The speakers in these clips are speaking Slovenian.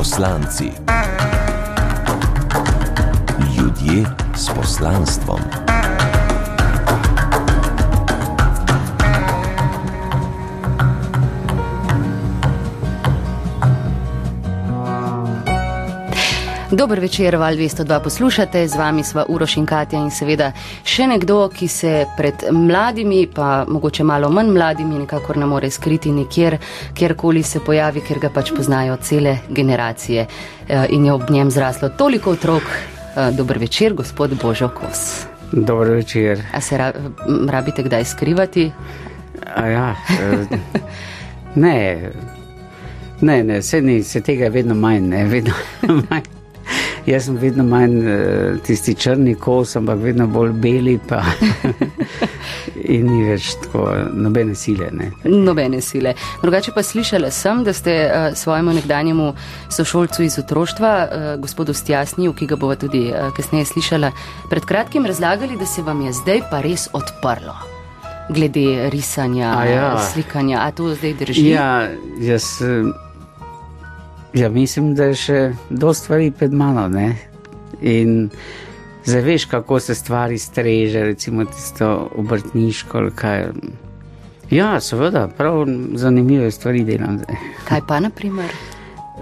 poslanci. Ljudje s poslanstvom. Dober večer, Val 202 poslušate, z vami sva Uroš in Katja in seveda še nekdo, ki se pred mladimi, pa mogoče malo manj mladimi, nekakor ne more skriti nikjer, kjerkoli se pojavi, ker ga pač poznajo cele generacije eh, in je ob njem zraslo toliko otrok. Eh, dober večer, gospod Božo Kos. Dober večer. A se ra rabite kdaj skrivati? A ja, eh, ne, ne, ne, se, ni, se tega je vedno manj, ne, vedno manj. Jaz sem vedno manj uh, tisti črni kos, ampak vedno bolj beli. in ni več tako nobene sile. Ne. Nobene sile. Drugače pa slišala sem, da ste uh, svojemu nekdanjemu sošolcu iz otroštva, uh, gospodu Stjasniju, ki ga bova tudi uh, kasneje slišala, pred kratkim razlagali, da se vam je zdaj pa res odprlo. Glede risanja, ja. slikanja, a to zdaj drži? Ja, jaz. Uh, Ja, mislim, da je še dosta stvari pred mano. Ne? In zdaj veš, kako se stvari streže, recimo tisto obrtniško. Ja, seveda, prav zanimive stvari delam zdaj. Kaj pa, na primer?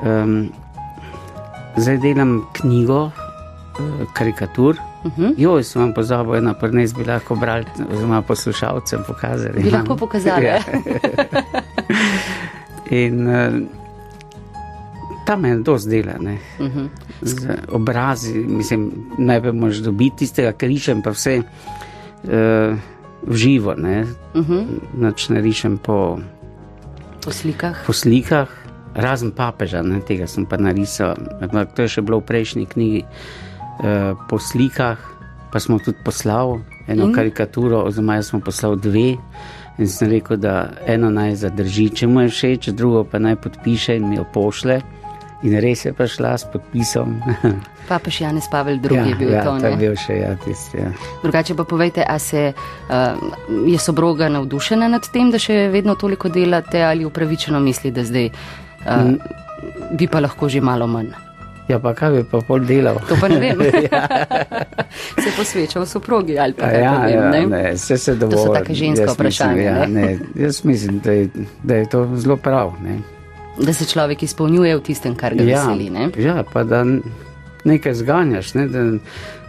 Um, zdaj delam knjigo, uh, karikatur. Uh mhm. -huh. Jo, sem vam pozabil, ena prnes bi lahko brali, oziroma poslušalcem pokazali. Bi lahko pokazali. Ja. In uh, tam je dosti dela. Uh mhm. -huh. Z obrazi, mislim, najprej moraš dobiti tistega križem, pa vse uh, v živo. Ne? Uh mhm. -huh. Noč ne rišem po, po slikah. Po slikah. Razen papeža, ne, tega sem pa narisal. To je še bilo v prejšnji knjigi. E, po slikah pa smo tudi poslali eno In? karikaturo, oziroma jaz sem poslal dve. In sem rekel, da eno naj zadrži, če mu je všeč, drugo pa naj podpiše in mi jo pošle. In res je prišla s podpisom. Papež Janes Pavel II ja, je bil ja, to. Ja, bil še ja, tisti. Ja. Drugače pa povejte, a se uh, je sobroga navdušena nad tem, da še vedno toliko delate ali upravičeno misli, da zdaj uh, mm. bi pa lahko že malo manj. Ja, pa kaj bi pa pol delal? To pa ne vem. ja. Se posvečal soprogi ali pa ja, vem, ja, ne? ne, vse se dovolj. To so take ženske vprašanja. Ja, jaz mislim, da je, da je to zelo prav. Ne? Da se človek izpolnjuje v tistem, kar ga ja, veseli. Ne? Ja, pa da nekaj zganjaš, ne? da,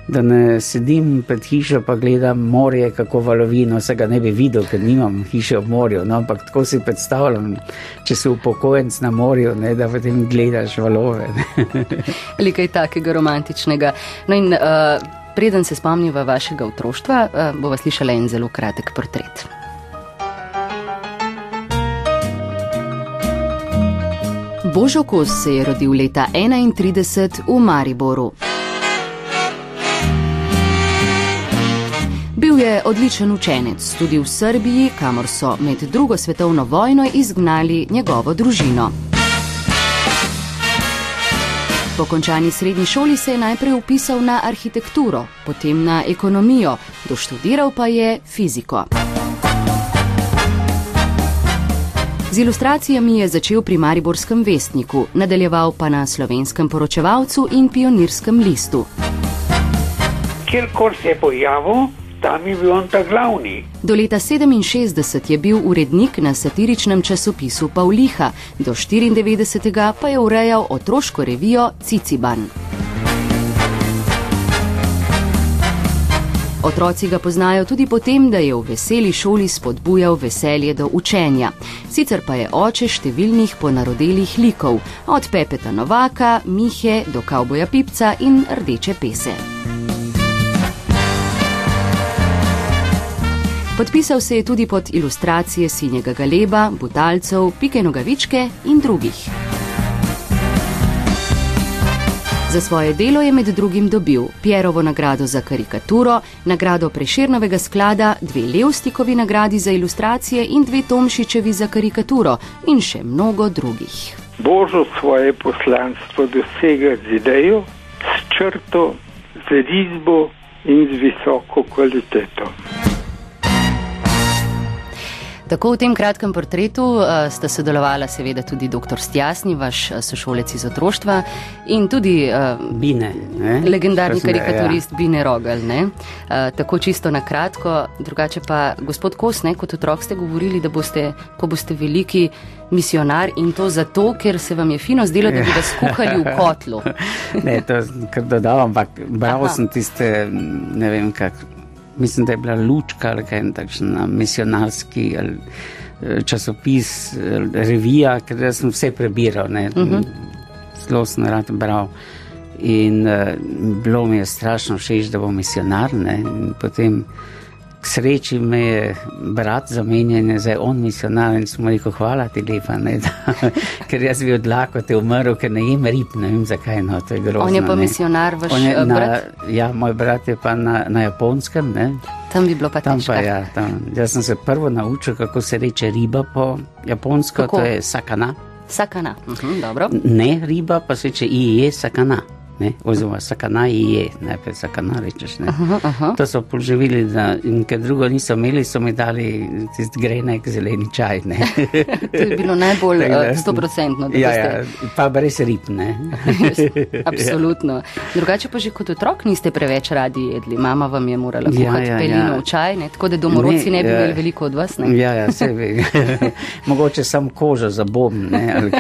da ne sedim pred hišo in gledam morje, kako valovino, se ga ne bi videl, ker nimam hiše ob morju. No? Ampak tako si predstavljam, če si upokojenc na morju, ne? da potem gledaš valove. Ali kaj takega romantičnega. No in, uh, preden se spomniva vašega otroštva, uh, bova slišala en zelo kratek portret. Božo Kos se je rodil leta 1931 v Mariboru. Bil je odličen učenec tudi v Srbiji, kamor so med drugo svetovno vojno izgnali njegovo družino. Po končani srednji šoli se je najprej upisal na arhitekturo, potem na ekonomijo, doštudiral pa je fiziko. Z ilustracijami je začel pri Mariborskem vestniku, nadaljeval pa na slovenskem poročevalcu in pionirskem listu. Kjerkor se je pojavil, tam je bil on ta glavni. Do leta 67 je bil urednik na satiričnem časopisu Pavliha, do 94. pa je urejal otroško revijo Ciciban. Otroci ga poznajo tudi potem, da je v veseli šoli spodbujal veselje do učenja. Sicer pa je oče številnih ponarodelih likov, od Pepeta Novaka, Mihe do Kauboja Pipca in Rdeče pese. Podpisal se je tudi pod ilustracije Sinjega Galeba, Butalcev, Pike Nogavičke in drugih. Za svoje delo je med drugim dobil Pierovo nagrado za karikaturo, nagrado Preširnovega sklada, dve Levstikovi nagradi za ilustracije in dve Tomšičevi za karikaturo in še mnogo drugih. Božo svoje poslanstvo dosega z idejo, s črto, z risbo in z visoko kvaliteto. Tako v tem kratkem portretu uh, sta sodelovala seveda tudi dr. Stjasni, vaš uh, sošolec iz otroštva in tudi uh, Bine, ne? legendarni Kasneje, karikaturist ja. Bine Rogel. Uh, tako čisto na kratko, drugače pa gospod Kos, ne, kot otrok ste govorili, da boste, ko boste veliki misionar in to zato, ker se vam je fino zdelo, da bi vas kuhali v kotlu. ne, to kar dodal, ampak bral sem tiste, ne vem kako mislim, da je bila lučka ali kaj takšen misionarski ali, eh, časopis, revija, ker sem vse prebiral, uh mhm. -huh. zelo sem rad bral. In uh, bilo mi je strašno všeč, da bom misionar. Ne? In potem k sreči me je brat zamenjen, zdaj on misionar in smo rekel, hvala ti lepa, ne, da, ker jaz bi odlako te umrl, ker ne jem rib, ne vem zakaj, no, to je grozno. On je pa ne. misionar, vaš je eh? Ja, moj brat je pa na, na japonskem, ne. Tam bi bilo pa tam težko. Pa, ja, tam. Jaz sem se prvo naučil, kako se reče riba po japonsko, kako? to je sakana. Sakana, mhm, dobro. Ne riba, pa se reče ije sakana ne, oziroma sakanaji je, najprej sakana rečeš. Aha, aha. To so poživili, da, in ker drugo niso imeli, so mi dali tisti grenek zeleni čaj. to je bilo najbolj eh, stoprocentno. Ja, ja, pa brez rib. Absolutno. Drugače pa že kot otrok niste preveč radi jedli. Mama vam je morala kuhati ja, ja, pelino ja. v čaj, ne? tako da domorodci ne, ne bi imeli veliko od vas. Ne? Ja, ja, se ve. Mogoče sam kožo za bom, ne.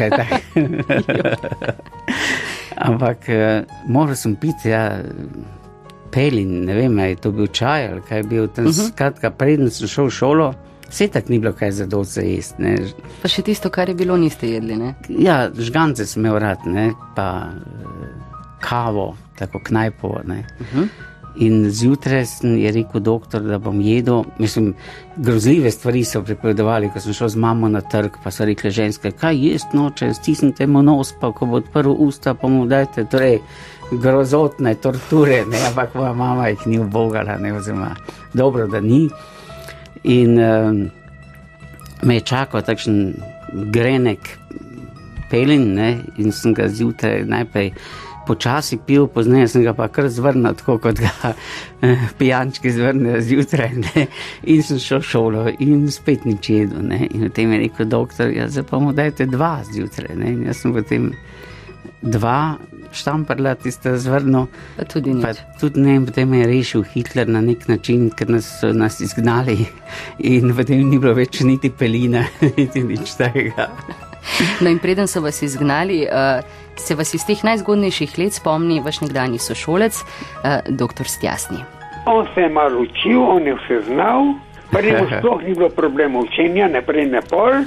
Ampak uh, moral sem piti, ja, pelin, ne vem, je to bil čaj ali kaj bil tam. Uh mhm. -huh. Skratka, preden sem šel v šolo, vse tak ni bilo kaj za za jesti. Ne. Pa še tisto, kar je bilo, niste jedli, ne? Ja, žgance sem imel rad, ne, pa uh, kavo, tako knajpovo, ne. Uh mhm. -huh. In zjutraj je rekel doktor, da bom jedel. Mislim, grozljive stvari so pripovedovali, ko sem šel z mamo na trg, pa so rekli ženske, kaj jesti noče, stisnite mu nos, pa ko bo odprl usta, pa mu dajte, torej grozotne torture, ne, ampak moja mama jih ni obogala, ne, oziroma dobro, da ni. In um, me je čakal takšen grenek pelin, ne, in sem ga zjutraj najprej počasi pil, pozneje sem ga pa kar zvrnil, tako kot ga eh, pijančki zvrnejo zjutraj. Ne? In sem šel v šolo in spet nič jedel. Ne? In v tem je rekel doktor, ja, zdaj pa mu dajte dva zjutraj. Ne? In jaz sem potem dva štamprla, tiste zvrno. Pa tudi ne. Tudi ne, potem je rešil Hitler na nek način, ker nas so nas izgnali in potem ni bilo več niti peline, niti nič takega. No, in preden so vas izgnali, uh, se vas iz teh najzgodnejših let spomni vaš nekdani sošolec, uh, dr. Stjasni. On se je malo učil, on je vse znal, prej mu sploh ni bilo problema učenja, ne prej ne pol.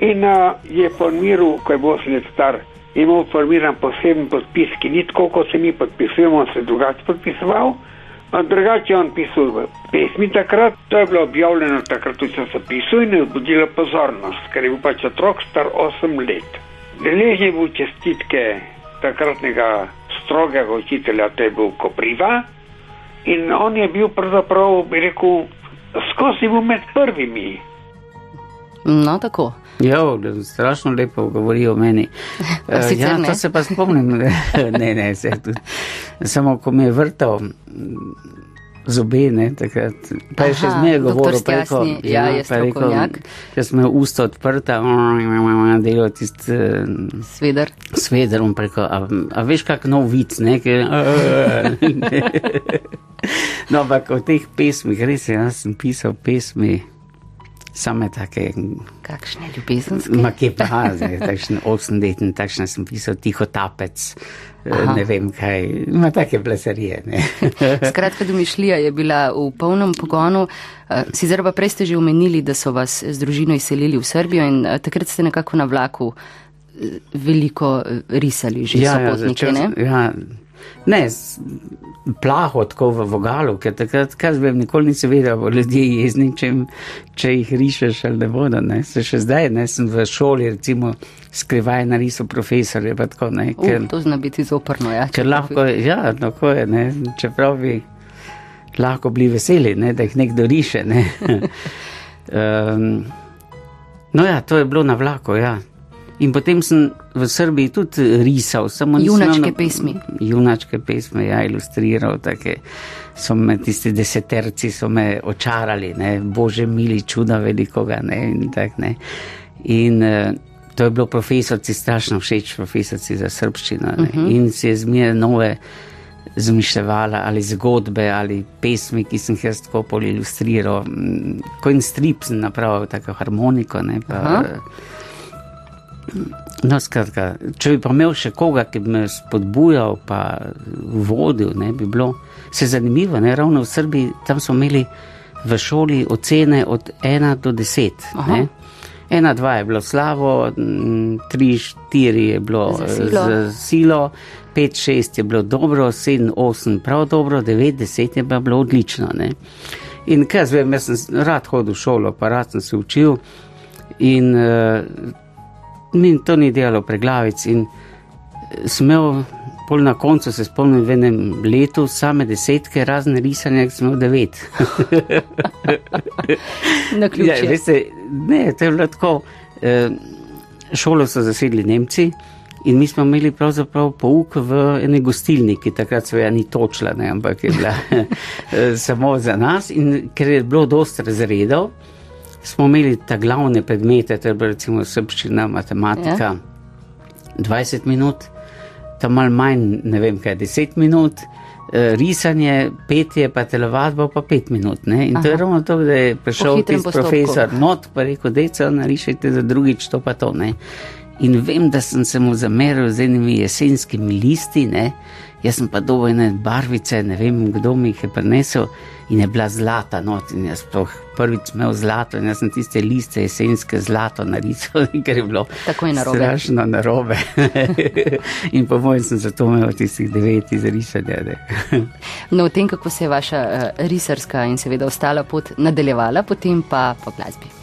In uh, je formiral, ko je bil svet star, imel formiran poseben podpis, ki ni tako, kot se mi podpisujemo, on se je drugače podpisoval. Drugače je on pisal v pesmi takrat, to je bilo objavljeno takrat v časopisu in je vzbudilo pozornost, ker je bil pač otrok star 8 let. Deležen je bil čestitke takratnega strogega učitelja, to je bil Kopriva in on je bil pravzaprav, bi rekel, skozi bil med prvimi. No, tako. Ja, strašno lepo govori o meni. Uh, ja, to se pa spomnim. ne, ne, se tudi. Samo ko me je vrtal zobe, ne, takrat. Pa je še zmeraj govoril preko. Ja, ja, je strokovnjak. Jaz sem imel usta odprta, delal tist. Sveder. Sveder, on preko. A, a veš, kak nov vic, ne? no, ampak o teh pesmih, res, jaz sem pisal pesmi same take. Kakšne ljubezenske? Ma kje pa, zdaj, takšne 80, takšne sem pisal, tiho tapec, eh, Aha. ne vem kaj, ima take blesarije. Skratka, domišljija je bila v polnem pogonu. Eh, sicer pa prej ste že omenili, da so vas z družino izselili v Srbijo in eh, takrat ste nekako na vlaku veliko risali, že ja, ja, ne? Ja, ne, plaho tako v vogalu, ker takrat, kaj vem, nikoli nisem vedel, da ljudje jezni, če, če jih rišeš ali ne bodo. Ne. Se še zdaj, ne sem v šoli, recimo, skrivaj narisal profesorje. Tako, ne, ker, uh, to zna biti zoprno, ja. Ker lahko, ja, tako je, ne, čeprav bi lahko bili veseli, ne, da jih nekdo riše. Ne. um, no ja, to je bilo na vlaku, ja. In potem sem v Srbiji tudi risal, samo junačke na, pesmi. Junačke pesmi, ja, ilustriral, take so me tisti deseterci, so me očarali, ne, bože mili čuda velikoga, ne, in tak, ne. In uh, to je bilo profesorci strašno všeč, profesorci za srbščino, ne, uh mhm. -huh. in si je zmije nove zmišljala ali zgodbe ali pesmi, ki sem jih jaz tako pol ilustriral, ko in strip sem napravil tako harmoniko, ne, pa, uh -huh. No, skratka, če bi pa imel še koga, ki bi me spodbujal, pa vodil, ne bi bilo vse zanimivo. Ne? Ravno v Srbiji tam smo imeli v šoli ocene od 1 do 10. Ena, dva je bilo slavo, tri, štiri je bilo z silo, pet, šest je bilo dobro, sedem, osem prav dobro, devet, deset je pa bilo odlično. Ne? In kaj jaz vem, jaz sem rad hodil v šolo, pa rad sem se učil. In uh, mi to ni delalo preglavic. In eh, smel, pol na koncu se spomnim, v enem letu, same desetke, razne risanje, ki smo devet. na ključ. Ja, veste, ne, to je bilo tako. Eh, šolo so zasedli Nemci. In mi smo imeli pravzaprav pouk v eni gostilni, ki takrat seveda ni točila, ne, ampak je bila eh, samo za nas. In ker je bilo dosta razredov, smo imeli ta glavne predmete, to je bilo recimo srpščina, matematika, ja. 20 minut, tam mal manj, ne vem kaj, 10 minut, eh, risanje, petje, pa telovadbo pa 5 minut. Ne? In Aha. to je ravno to, da je prišel tisti profesor not, pa rekel, deca, narišajte za drugič to pa to. Ne? In vem, da sem se mu zameril z enimi jesenskimi listi, ne? jaz sem pa dobil ene barvice, ne vem, kdo mi jih je prinesel in je bila zlata not. In jaz sploh prvič imel zlato in jaz sem tiste liste jesenske zlato narisal, ker je bilo tako je narobe. Strašno narobe. in po mojem sem zato imel tistih devet izrisanja. no, v tem, kako se je vaša uh, risarska in seveda ostala pot nadaljevala, potem pa po glasbi.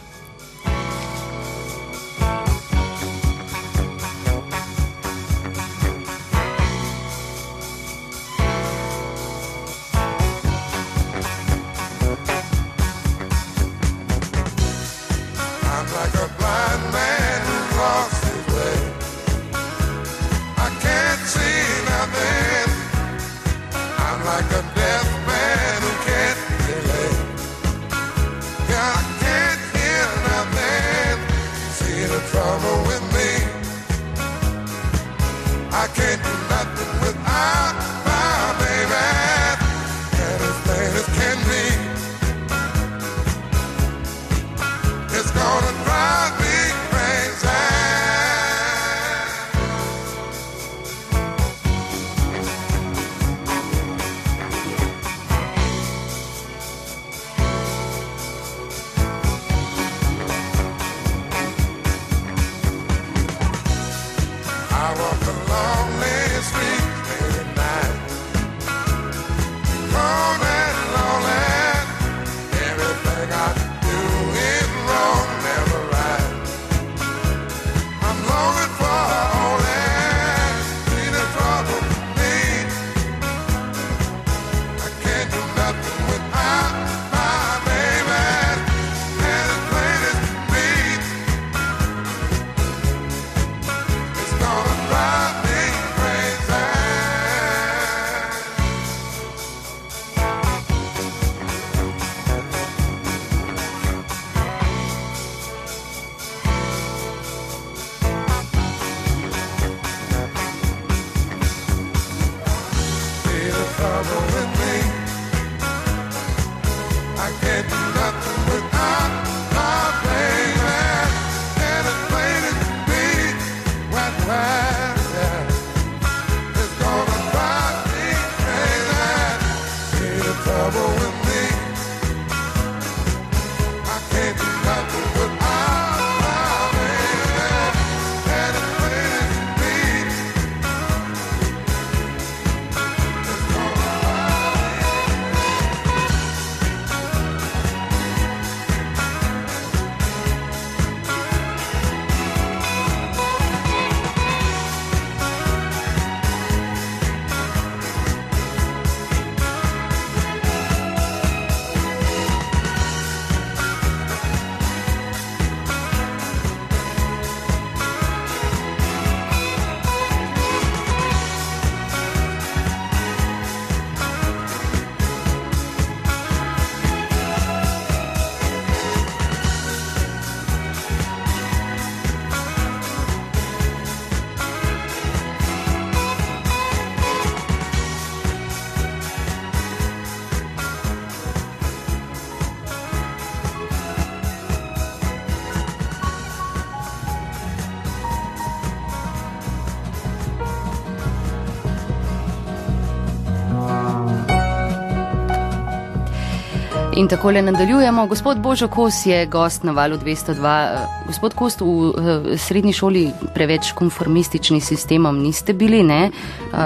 In tako le nadaljujemo. Gospod Božo Kos je gost na valu 202. Gospod Kost, v uh, srednji šoli preveč konformistični sistemom niste bili, ne? Uh,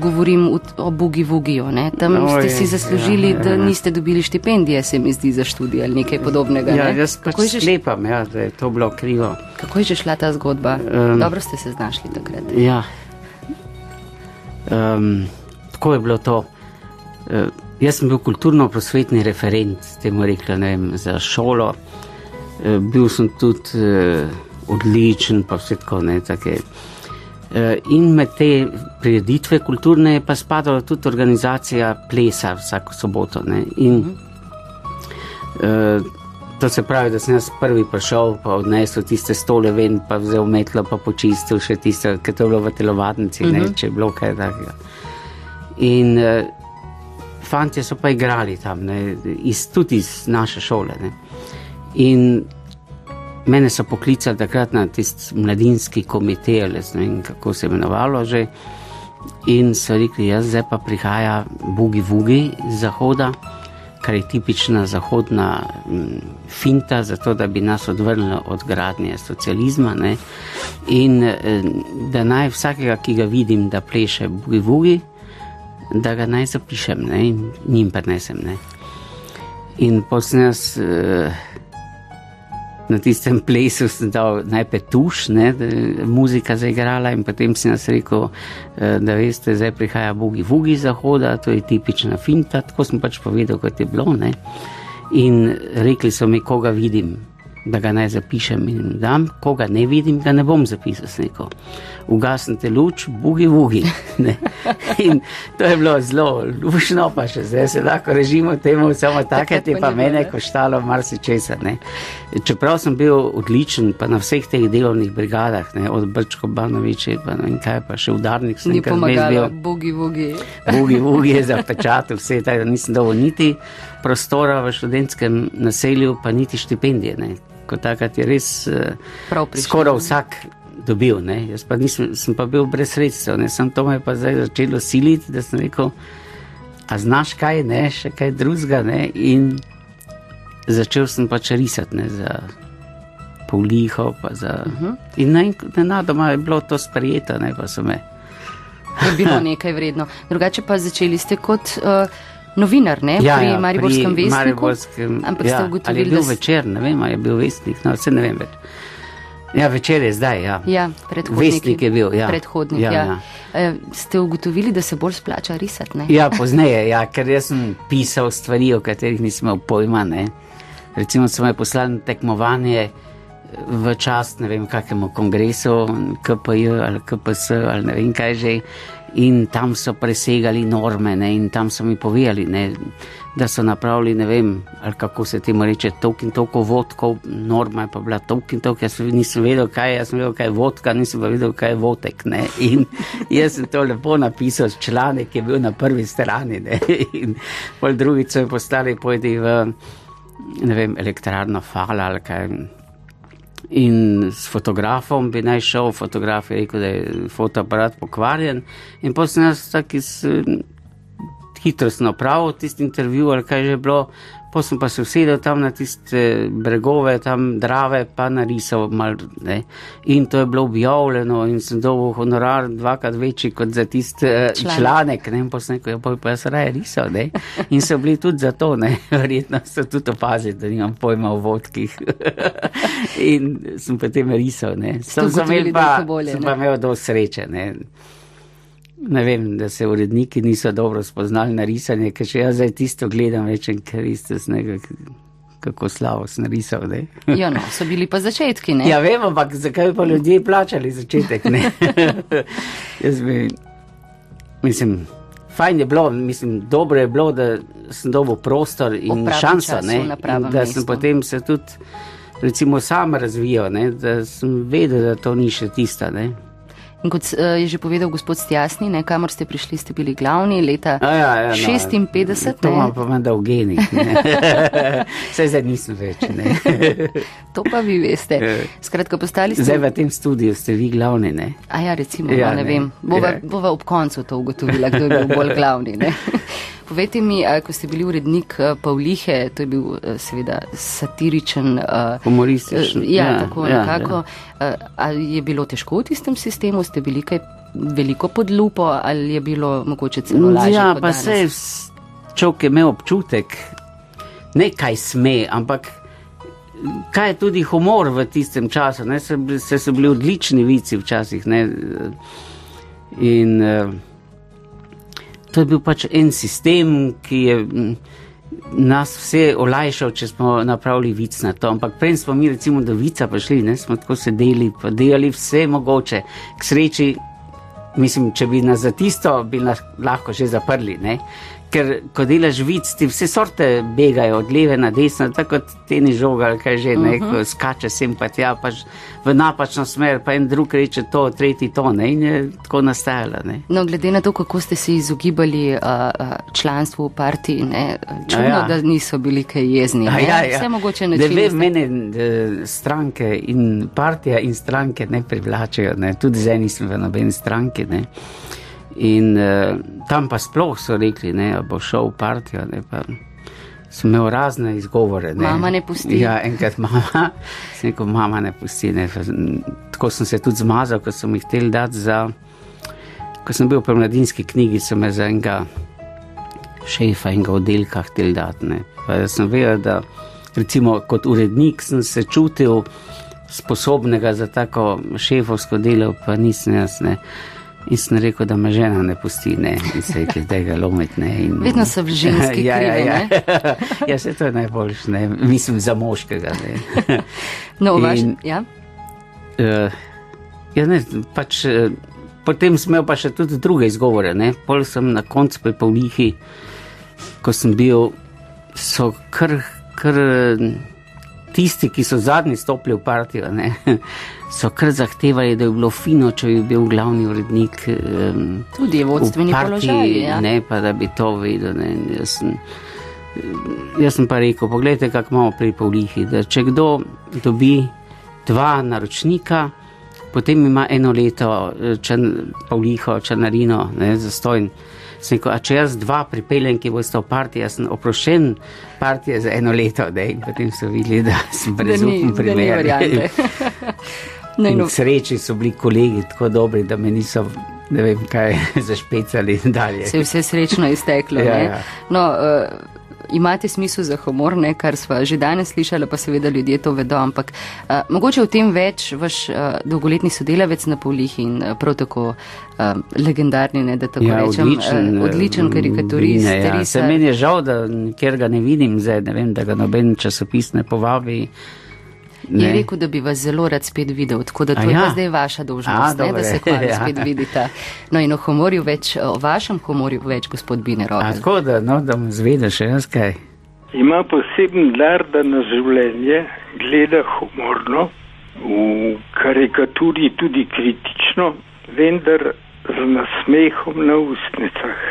govorim o Bugi Vugiju. Ne? Tam Oj, ste si zaslužili, ja, ja, da niste dobili štipendije, se mi zdi, za študij ali nekaj podobnega. Ja, ne? jaz pač sklepam, ja, da je to bilo krivo. Kako je že šla ta zgodba? Um, Dobro ste se znašli takrat. Ja. Um, tako je bilo to. Uh, Jaz sem bil kulturno-prosvetni referent, temu rekla, ne vem, za šolo. E, bil sem tudi e, odličen, pa vse tako ne. Take. E, in med te prireditve kulturne je pa spadala tudi organizacija plesa vsako soboto. Ne. In to se pravi, da sem jaz prvi prišel, pa odnesel tiste stole ven, pa vzel metlo, pa počistil še tiste, ki to je bilo v telovadnici, ne, mhm. če je bilo kaj takega. In fanti so pa igrali tam, ne, iz, tudi iz naše šole. Ne. In mene so poklicali takrat na tisti mladinski komitej, ne vem, kako se je imenovalo že. In so rekli, jaz zdaj pa prihaja Bugi Vugi iz Zahoda, kar je tipična zahodna m, finta, zato da bi nas odvrnili od gradnje socializma. Ne. In da naj vsakega, ki ga vidim, da pleše Bugi Vugi, da ga naj zapišem ne, in njim prenesem. Ne. In potem jaz uh, na tistem plesu sem dal najprej tuš, ne, da je muzika zaigrala in potem sem jaz rekel, uh, da veste, zdaj prihaja Bogi Vugi zahoda, to je tipična finta, tako sem pač povedal, kot je bilo. Ne. In rekli so mi, koga vidim, da ga naj zapišem in dam, koga ne vidim, da ne bom zapisal sneko. Ugasnite luč, bugi, bugi. In to je bilo zelo lušno, pa še zdaj se lahko režimo temu, samo takrat je pa mene koštalo marsičesa. Čeprav sem bil odličen, pa na vseh teh delovnih brigadah, ne? od Brčko Banoviče, pa ne vem kaj, pa še udarnik sem bil. Ni pomagalo, bugi, bugi. Bugi, bugi je zapečatil vse, tako da nisem dovolj niti prostora v študentskem naselju, pa niti štipendije. Ne? kot takrat je res uh, skoraj vsak dobil. Ne? Jaz pa nisem, sem pa bil brez sredstev, ne? sem to me pa zdaj začelo siliti, da sem rekel, a znaš kaj, ne, še kaj drugega. In začel sem pač risati ne, za poliho. Za... Uh mhm. -huh. In nenadoma je bilo to sprejeto, ne pa so me. Je bilo nekaj vredno. Drugače pa začeli ste kot. Uh, novinar, ne, ja, pri ja, Mariborskem vestniku. Mariborskem, ampak ja, ste ugotovili, da je bil da večer, ne vem, ali je bil vestnik, no, vse ne vem več. Ja, večer je zdaj, ja. Ja, Vestnik je bil, ja. Predhodnik, ja. ja. ja. E, ste ugotovili, da se bolj splača risati, ne? Ja, pozneje, ja, ker jaz sem pisal stvari, o katerih nisem imel pojma, ne. Recimo, so me poslali na tekmovanje v čast, ne vem, kakemu kongresu, KPJ ali KPS ali ne vem kaj že in tam so presegali norme ne, in tam so mi povedali, ne, da so napravili, ne vem, ali kako se temu reče, toliko in toliko vodkov, norma je pa bila toliko in toliko, jaz nisem vedel, kaj je, jaz sem vedel, kaj je vodka, nisem pa vedel, kaj je vodek. Ne, in jaz sem to lepo napisal, članek je bil na prvi strani ne, in pol drugič so postali pojdi v, ne vem, elektrarno fala ali kaj. In s fotografom bi naj šel, fotograf je rekel, da je fotoaparat pokvarjen. In potem sem jaz tako hitro napravil tisti intervju ali kaj že bilo, potem sem pa se usedel tam na tiste bregove, tam drave, pa narisal mal. Ne. In to je bilo objavljeno in sem dobil honorar dvakrat večji kot za tisti eh, članek. članek ne. In potem sem rekel, ja, pa jaz raje risal. Ne. In so bili tudi zato, ne. verjetno so tudi opazili, da nimam pojma o vodkih. in sem potem risal. Sem, sem, pa, bolje, sem pa imel do sreče. Ne. Ne vem, da se uredniki niso dobro spoznali na risanje, ker še jaz zdaj tisto gledam, večem, ker ste z njega kako slavo narisal. ja, no, so bili pa začetki, ne? Ja, vem, ampak zakaj pa ljudje plačali začetek, ne? jaz bi, mislim, fajn je bilo, mislim, dobro je bilo, da sem dobil prostor in šansa, ne? In da mestu. sem potem se tudi, recimo, sam razvijal, ne? Da sem vedel, da to ni še tista, ne? In kot uh, je že povedal gospod Stjasni, ne, kamor ste prišli, ste bili glavni leta ja, ja, 56. No, to imam pa vendar v genih. Vse zdaj nisem več. to pa vi veste. Ja. Skratka, postali ste. Zdaj v tem studiu ste vi glavni, ne? A ja, recimo, ja, no, ne, ne vem. Bova, ja. bova ob koncu to ugotovila, kdo je bil bolj glavni. povejte mi, ko ste bili urednik Pavlihe, to je bil seveda satiričen. Humorističen. Ja, ja tako ja, nekako. Ja. A, je bilo težko v tistem sistemu, ste bili kaj veliko pod lupo ali je bilo mogoče celo lažje? Ja, pa se človek je imel občutek, ne kaj sme, ampak kaj je tudi humor v tistem času. Ne, se, se so bili odlični vici včasih. Ne, in uh, to je bil pač en sistem, ki je nas vse olajšal, če smo napravili vic na to. Ampak prej smo mi, recimo, do vica prišli, ne, smo tako sedeli, pa delali vse mogoče. K sreči, mislim, če bi nas za tisto, bi nas lahko že zaprli. Ne ker ko delaš vic, ti vse sorte begajo od leve na desno, tako kot teni žoga, kaj že ne, uh mhm. -huh. skače sem pa tja, pač v napačno smer, pa en drug reče to, tretji to, ne, in je tako nastajalo. Ne. No, glede na to, kako ste se izogibali uh, članstvu v partiji, ne, čudno, ja. da niso bili kaj jezni. Ne, ja, ja. Vse mogoče ne čutijo. Ne, mene stranke in partija in stranke ne privlačajo, ne, tudi zdaj nisem v nobeni stranki, ne. In uh, tam pa sploh so rekli, da bo šel v partijo. Sem imel razne izgovore. Ne. Mama ne pusti. Ja, enkrat mama, sem rekel, mama ne pusti. Ne. Tako sem se tudi zmazal, ko sem jih hotel dati za. Ko sem bil v mladinski knjigi, so me za enega šefa in ga oddelka hotel dati. Jaz sem vedel, da recimo kot urednik sem se čutil sposobnega za tako šefovsko delo, pa nisem jaz. Ne. In sem rekel, da me žena ne pusti, ne, in se je tega lomiti. Vedno so v ženski ja, krivi, ja, ja. ja, se to je najboljše, ne, mislim za moškega. Ne. No, in, vaš, ja. Uh, ja, ne, pač, uh, potem sem imel pa še tudi druge izgovore, ne, pol sem na koncu pri Pavlihi, ko sem bil, so kar, kar. Uh, tisti, ki so zadnji stopili v partijo, ne, so kar zahtevali, da je bilo fino, če bi bil glavni urednik. Um, Tudi vodstveni položaj. Ja. Ne, pa da bi to vedel. Ne, jaz, sem, jaz sem pa rekel, pogledajte, kako imamo pri Pavlihi. Če kdo dobi dva naročnika, potem ima eno leto čen, Pavliho, črnarino, ne, zastojn. Rekel, če jaz dva pripeljem, ki boste v partiji, jaz sem oprošen partije za eno leto, da in potem so videli, da sem brezupen primer. Ne, no. Sreči so bili kolegi tako dobri, da me niso, ne vem kaj, zašpecali dalje. Se je vse srečno izteklo. ja, ja. No, uh, imate smisel za humor, ne, kar smo že danes slišali, pa seveda ljudje to vedo, ampak uh, mogoče v tem več vaš uh, dolgoletni sodelavec na polih in uh, prav tako uh, legendarni, ne, da tako ja, rečem, odličen, uh, odličen karikaturist. Vine, ja. Se meni je žal, da ker ga ne vidim zdaj, ne vem, da ga noben časopis ne povabi. Ne. Je rekel, da bi vas zelo rad spet videl, tako da to ja. je zdaj vaša dolžnost, ne, da se kmalo ja. spet vidite. No in o humorju več, o vašem humorju več, gospod Binero. Tako da, no, da mu zvede še jaz kaj. Ima poseben dar, da na življenje gleda humorno, v karikaturi tudi kritično, vendar z nasmehom na ustnicah.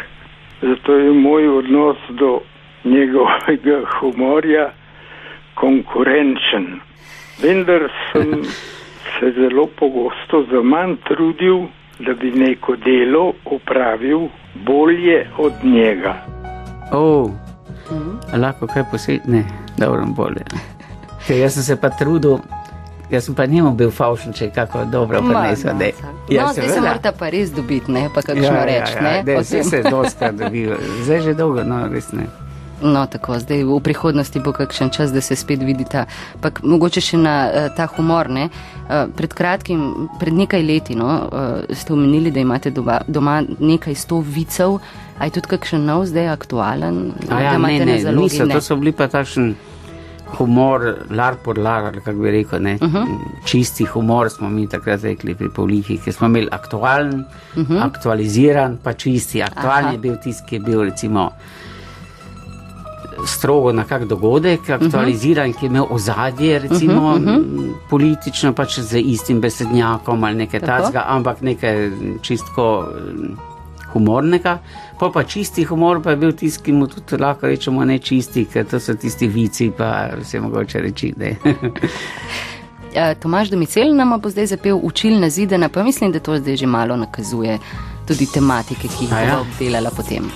Zato je moj odnos do njegovega humorja konkurenčen vendar sem se zelo pogosto za manj trudil, da bi neko delo opravil bolje od njega. Oh. Mhm. Lahko kaj posebne, da vrnem bolje. Ker jaz sem se pa trudil, jaz sem pa njemu bil faušen, če je kako dobro prenesel. No, ja, no, zdaj se morate pa res dobiti, ne pa kakšno ja, reči. Ja, ja, zdaj se dosta dobil, zdaj že dolgo, no res ne. No, tako, zdaj v prihodnosti bo kakšen čas, da se spet vidita. Pak, mogoče še na uh, ta humor. Ne? Uh, pred kratkim, pred nekaj leti, no, uh, ste omenili, da imate doma, doma nekaj sto vicev. A je tudi kakšen nov, zdaj aktualen? Ja, ne, ne, niso, ne. To so bili pa takšen humor, lar por lar, kako bi rekel. Uh mhm. -huh. Čisti humor smo mi takrat rekli pri Pavlihi, ki smo imeli aktualen, uh mhm. -huh. aktualiziran, pa čisti. Aktualni je bil tisti, ki je bil recimo strogo na kak dogodek, mhm. aktualiziran, uh -huh. ki je imel ozadje, recimo uh -huh, uh -huh. politično, pač z istim besednjakom ali nekaj takega, ampak nekaj čistko humornega. Pa pa čisti humor pa je bil tisti, ki mu tudi lahko rečemo ne čisti, ker to so tisti vici, pa vse mogoče reči. Ja, Tomaž Domicel nam bo zdaj zapel učilna zidena, pa mislim, da to zdaj že malo nakazuje tudi tematike, ki jih bo ja? obdelala potem.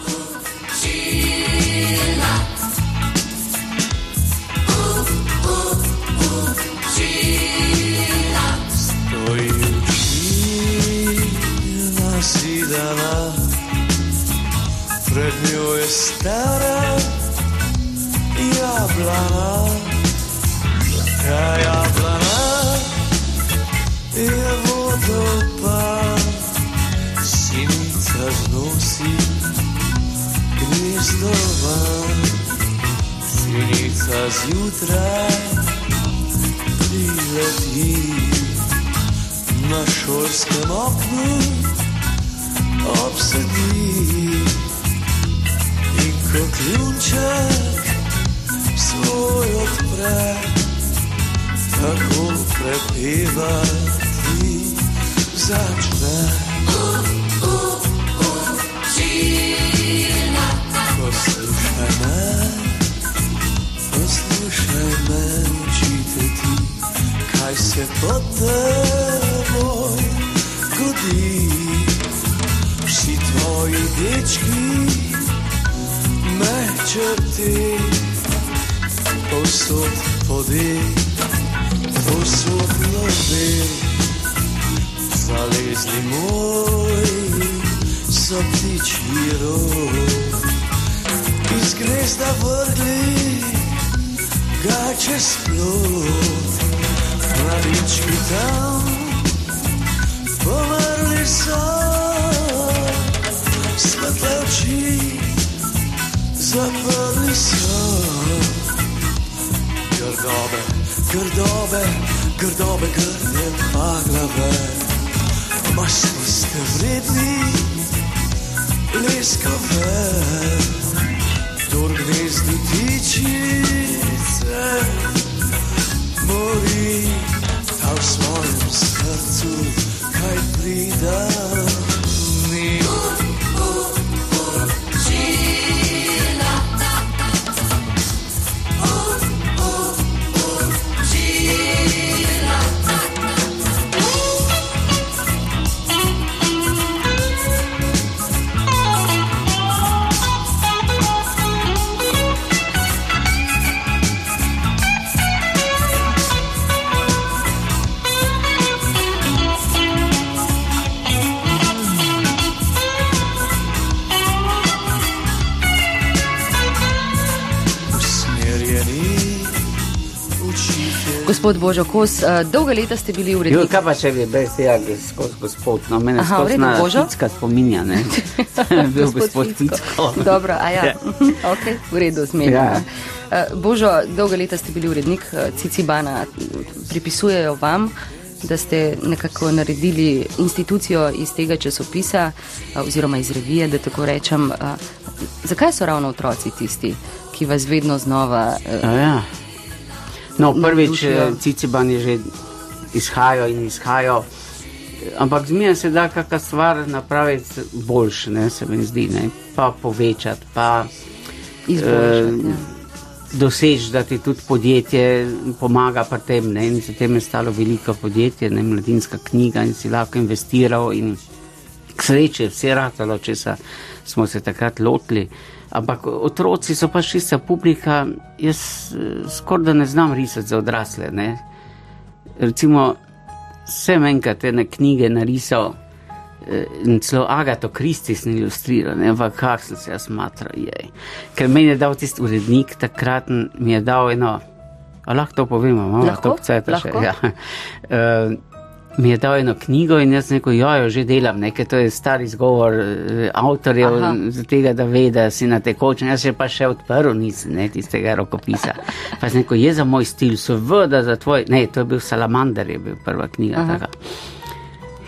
Pred njo je stara jablana, ta jablana je vodopad, sinica znosi gnezdo van, sinica zjutraj prileti na šolskem oknu obsedi in ko ključek svoj odpre, tako prepevati začne. Poslušaj me, poslušaj me, čitati, kaj se pod teboj godi. Tvoji dečki mečete, posod pode, posod love, zalezli moj, so ptičji roj. Iz gnezda vrgli ga čez plot, mladički tam pomrli so, oči zaprli so. Grdobe, grdobe, grdobe, grde pa glave, masni ste vredni, leskove, dor gnezdi tičice, mori, a v svojem srcu kaj prida. Gospod Božo Kos, eh, dolga leta ste bili Jo, urednik. kaj pa če bi brez tega skozi gospod, no mene Aha, skozi na Božo? Ficka spominja, ne? Bil gospod Ficko. Dobro, a ja, Ja. ok, v redu, zmenjamo. Ja. Ja. Božo, dolga leta ste bili urednik eh, Cicibana. Pripisujejo vam, da ste nekako naredili institucijo iz tega časopisa eh, oziroma iz revije, da tako rečem. eh, Zakaj so ravno otroci tisti, ki vas vedno znova. eh, A Ja. No, prvič, eh, Ciciban je že izhajal in izhajal, ampak zmeraj se da kakšna stvar napraviti boljše, ne, se mi zdi, ne, pa povečati, pa Izboljšati, eh, ja. doseči, da ti tudi podjetje pomaga pri tem, ne, in zatem je stalo veliko podjetje, ne, mladinska knjiga in si lahko investiral in k sreči je vse ratalo, če smo se takrat lotili. Ampak otroci so pa čista publika, jaz eh, skoraj da ne znam risati za odrasle. Ne. Recimo, sem enkrat ene knjige narisal eh, in celo Agato Kristis ni ilustriral, ne, ampak kak sem se jaz matral, jej. Ker meni je dal tisti urednik takrat, mi je dal eno, a lahko to povemo, malo to cajta še. Ja. Uh, mi je dal eno knjigo in jaz ja, jo že delam, nekaj to je star izgovor eh, avtorjev, Aha. tega, da ve, da si na tekočem. Jaz še pa še odprl nisem, ne, tistega rokopisa. Pa sem rekel, je za moj stil, seveda za tvoj, ne, to je bil Salamander, je bil prva knjiga Aha. taka.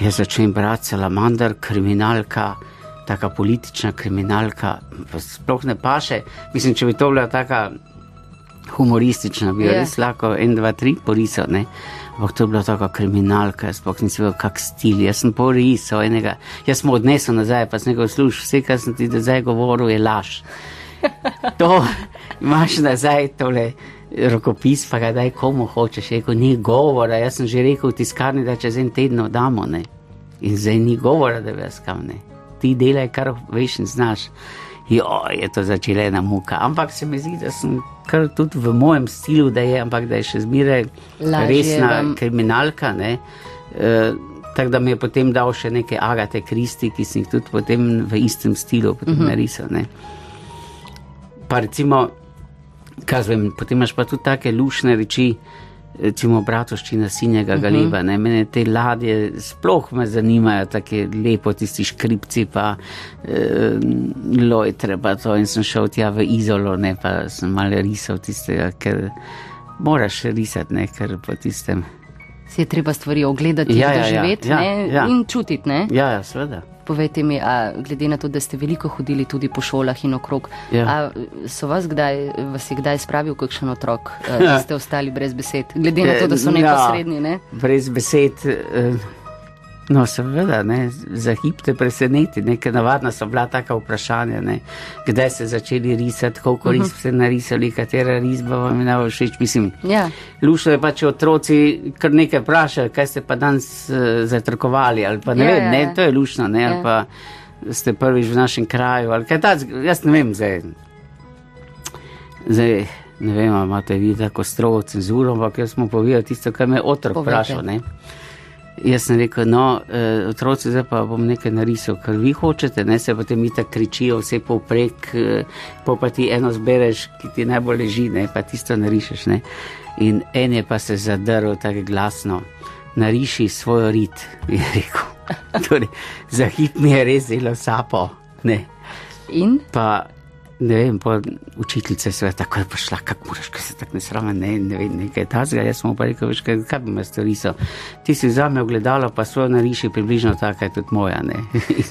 Jaz začnem brati Salamander, kriminalka, taka politična kriminalka, sploh ne paše. Mislim, če bi to bila taka humoristična, bi jo Ja. res lahko en, dva, tri porisal, ne. Ampak to je bila taka kriminalka, jaz sploh nisem vedel, kak stil. Jaz sem porisal enega, jaz sem odnesel nazaj, pa sem rekel, sluš, vse, kar sem ti zdaj govoril, je laž. To imaš nazaj, tole rokopis, pa ga daj komu hočeš. Rekel, ni govora, jaz sem že rekel v tiskarni, da čez en teden damo, ne. In zdaj ni govora, da bi jaz kam ne. ti delaj, kar veš in znaš. Jo, je to začela ena muka. Ampak se mi zdi, da sem kar tudi v mojem stilu, da je, ampak da je še zmeraj resna vam- kriminalka. Ne? E, tako da mi je potem dal še neke agate kristi, ki sem jih tudi potem v istem stilu potem uh -huh. narisal. Ne? Pa recimo, kaj z vem, potem imaš pa tudi take lušne reči, recimo bratovščina sinjega galeba. Ne? Mene te ladje sploh me zanimajo, tako lepo tisti škripci, pa eh, lojtre, pa to in sem šel tja v izolo, ne pa sem malo risal tistega, ker moraš risati, ne, ker po tistem. Si je treba stvari ogledati, Ja, ja, ja, doživeti ja, ne, ja. in čutiti. Ne? Ja, ja, seveda. Povejte mi, a, glede na to, da ste veliko hodili tudi po šolah in okrog, Ja. a, so vas, kdaj, vas je kdaj spravil kakšen otrok, a, ki ste ostali brez besed? Glede na to, da so Ja, neposredni. Ne? Brez besed. eh, No, seveda, ne, za hip te preseneti, nekaj navadna so bila taka vprašanja, ne, kdaj ste začeli risati, koliko Mhm. risb ste narisali, katera risba vam je najbolj všeč. Mislim, Ja. lušno je pa, če otroci kar nekaj vprašajo, kaj ste pa danes uh, zatrkovali, ali pa ne Ja, vem, ja, ne, ja. to je lušno, ne, Ja. ali pa ste prvič v našem kraju, ali kaj takega, jaz ne vem, zdaj. Zdaj, ne vem, imate vi tako strogo cenzuro, ampak jaz smo povedali tisto, kar me otrok Povejte. vprašal. Ne? Jaz sem rekel, no, eh, otroci, zdaj pa bom nekaj narisal, kar vi hočete, ne se potem mi tako kričijo, vse povprek, eh, pol pa ti eno zbereš, ki ti najbolj leži, ne, pa tisto narišeš. Ne. In en je pa se zadrl tako glasno, nariši svoj rit, je rekel. Torej, za hip mi je res zelo sapo. Ne. In Pa ne vem, po učiteljice se je tako prišla, kako moraš, kaj se tako ne srama, ne, ne vem, nekaj tazga. Jaz sem pa rekel, veš, kaj, kaj bi me storisal. Ti si vzame ogledalo, pa svojo nariši približno taka je tudi moja, ne.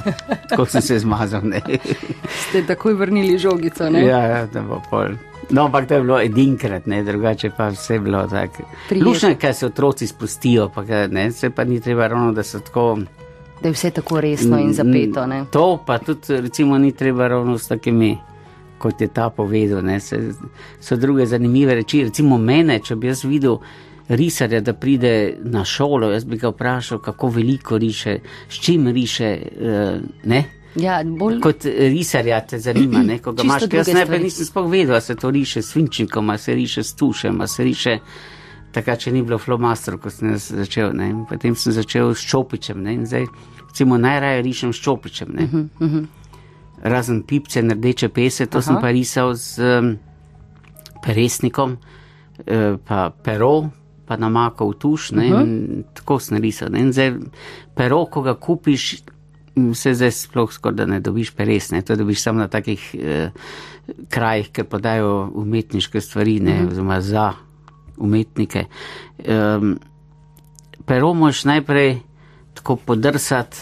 tako sem se zmazal, ne. ste takoj vrnili žogico. Ne? ja, ja, da bo pol. No, ampak to je bilo edinkrat, ne, drugače pa vse je bilo tako. Lušno je, kaj se otroci spustijo, pa kaj, ne, se pa ni treba ravno, da so tako. Da je vse tako resno in zapeto. Ne? To pa tudi, recimo, ni treba ravno s takimi, kot je ta povedal. Ne, se, so druge zanimive reči. Recimo mene, če bi jaz videl risarja, da pride na šolo, jaz bi ga vprašal, kako veliko riše, s čim riše. eh, ne. Ja, bolj Kot risarja te zanima, ne, ko ga imaš. Jaz najprej nisem sploh vedel, se to riše s svinčnikom, a se riše s tušem, se riše. Takrat, če ni bilo flomastrov, ko sem začel, ne. potem sem začel s čopičem, ne. in zdaj, recimo, najraje rišem s čopičem, ne. Uh -huh, uh -huh. Razen pipce in rdeče pese, to Aha. sem pa risal z um, peresnikom, eh, pa pero, pa namakal tuš, ne, uh -huh. in tako sem risal. Ne. In zdaj, pero, ko ga kupiš, se zdaj sploh skoraj da ne dobiš peres, ne, to dobiš samo na takih eh, krajih, ki podajo umetniške stvari, ne, uh -huh. oziroma za umetnike. Um, pero moš najprej tako podrsati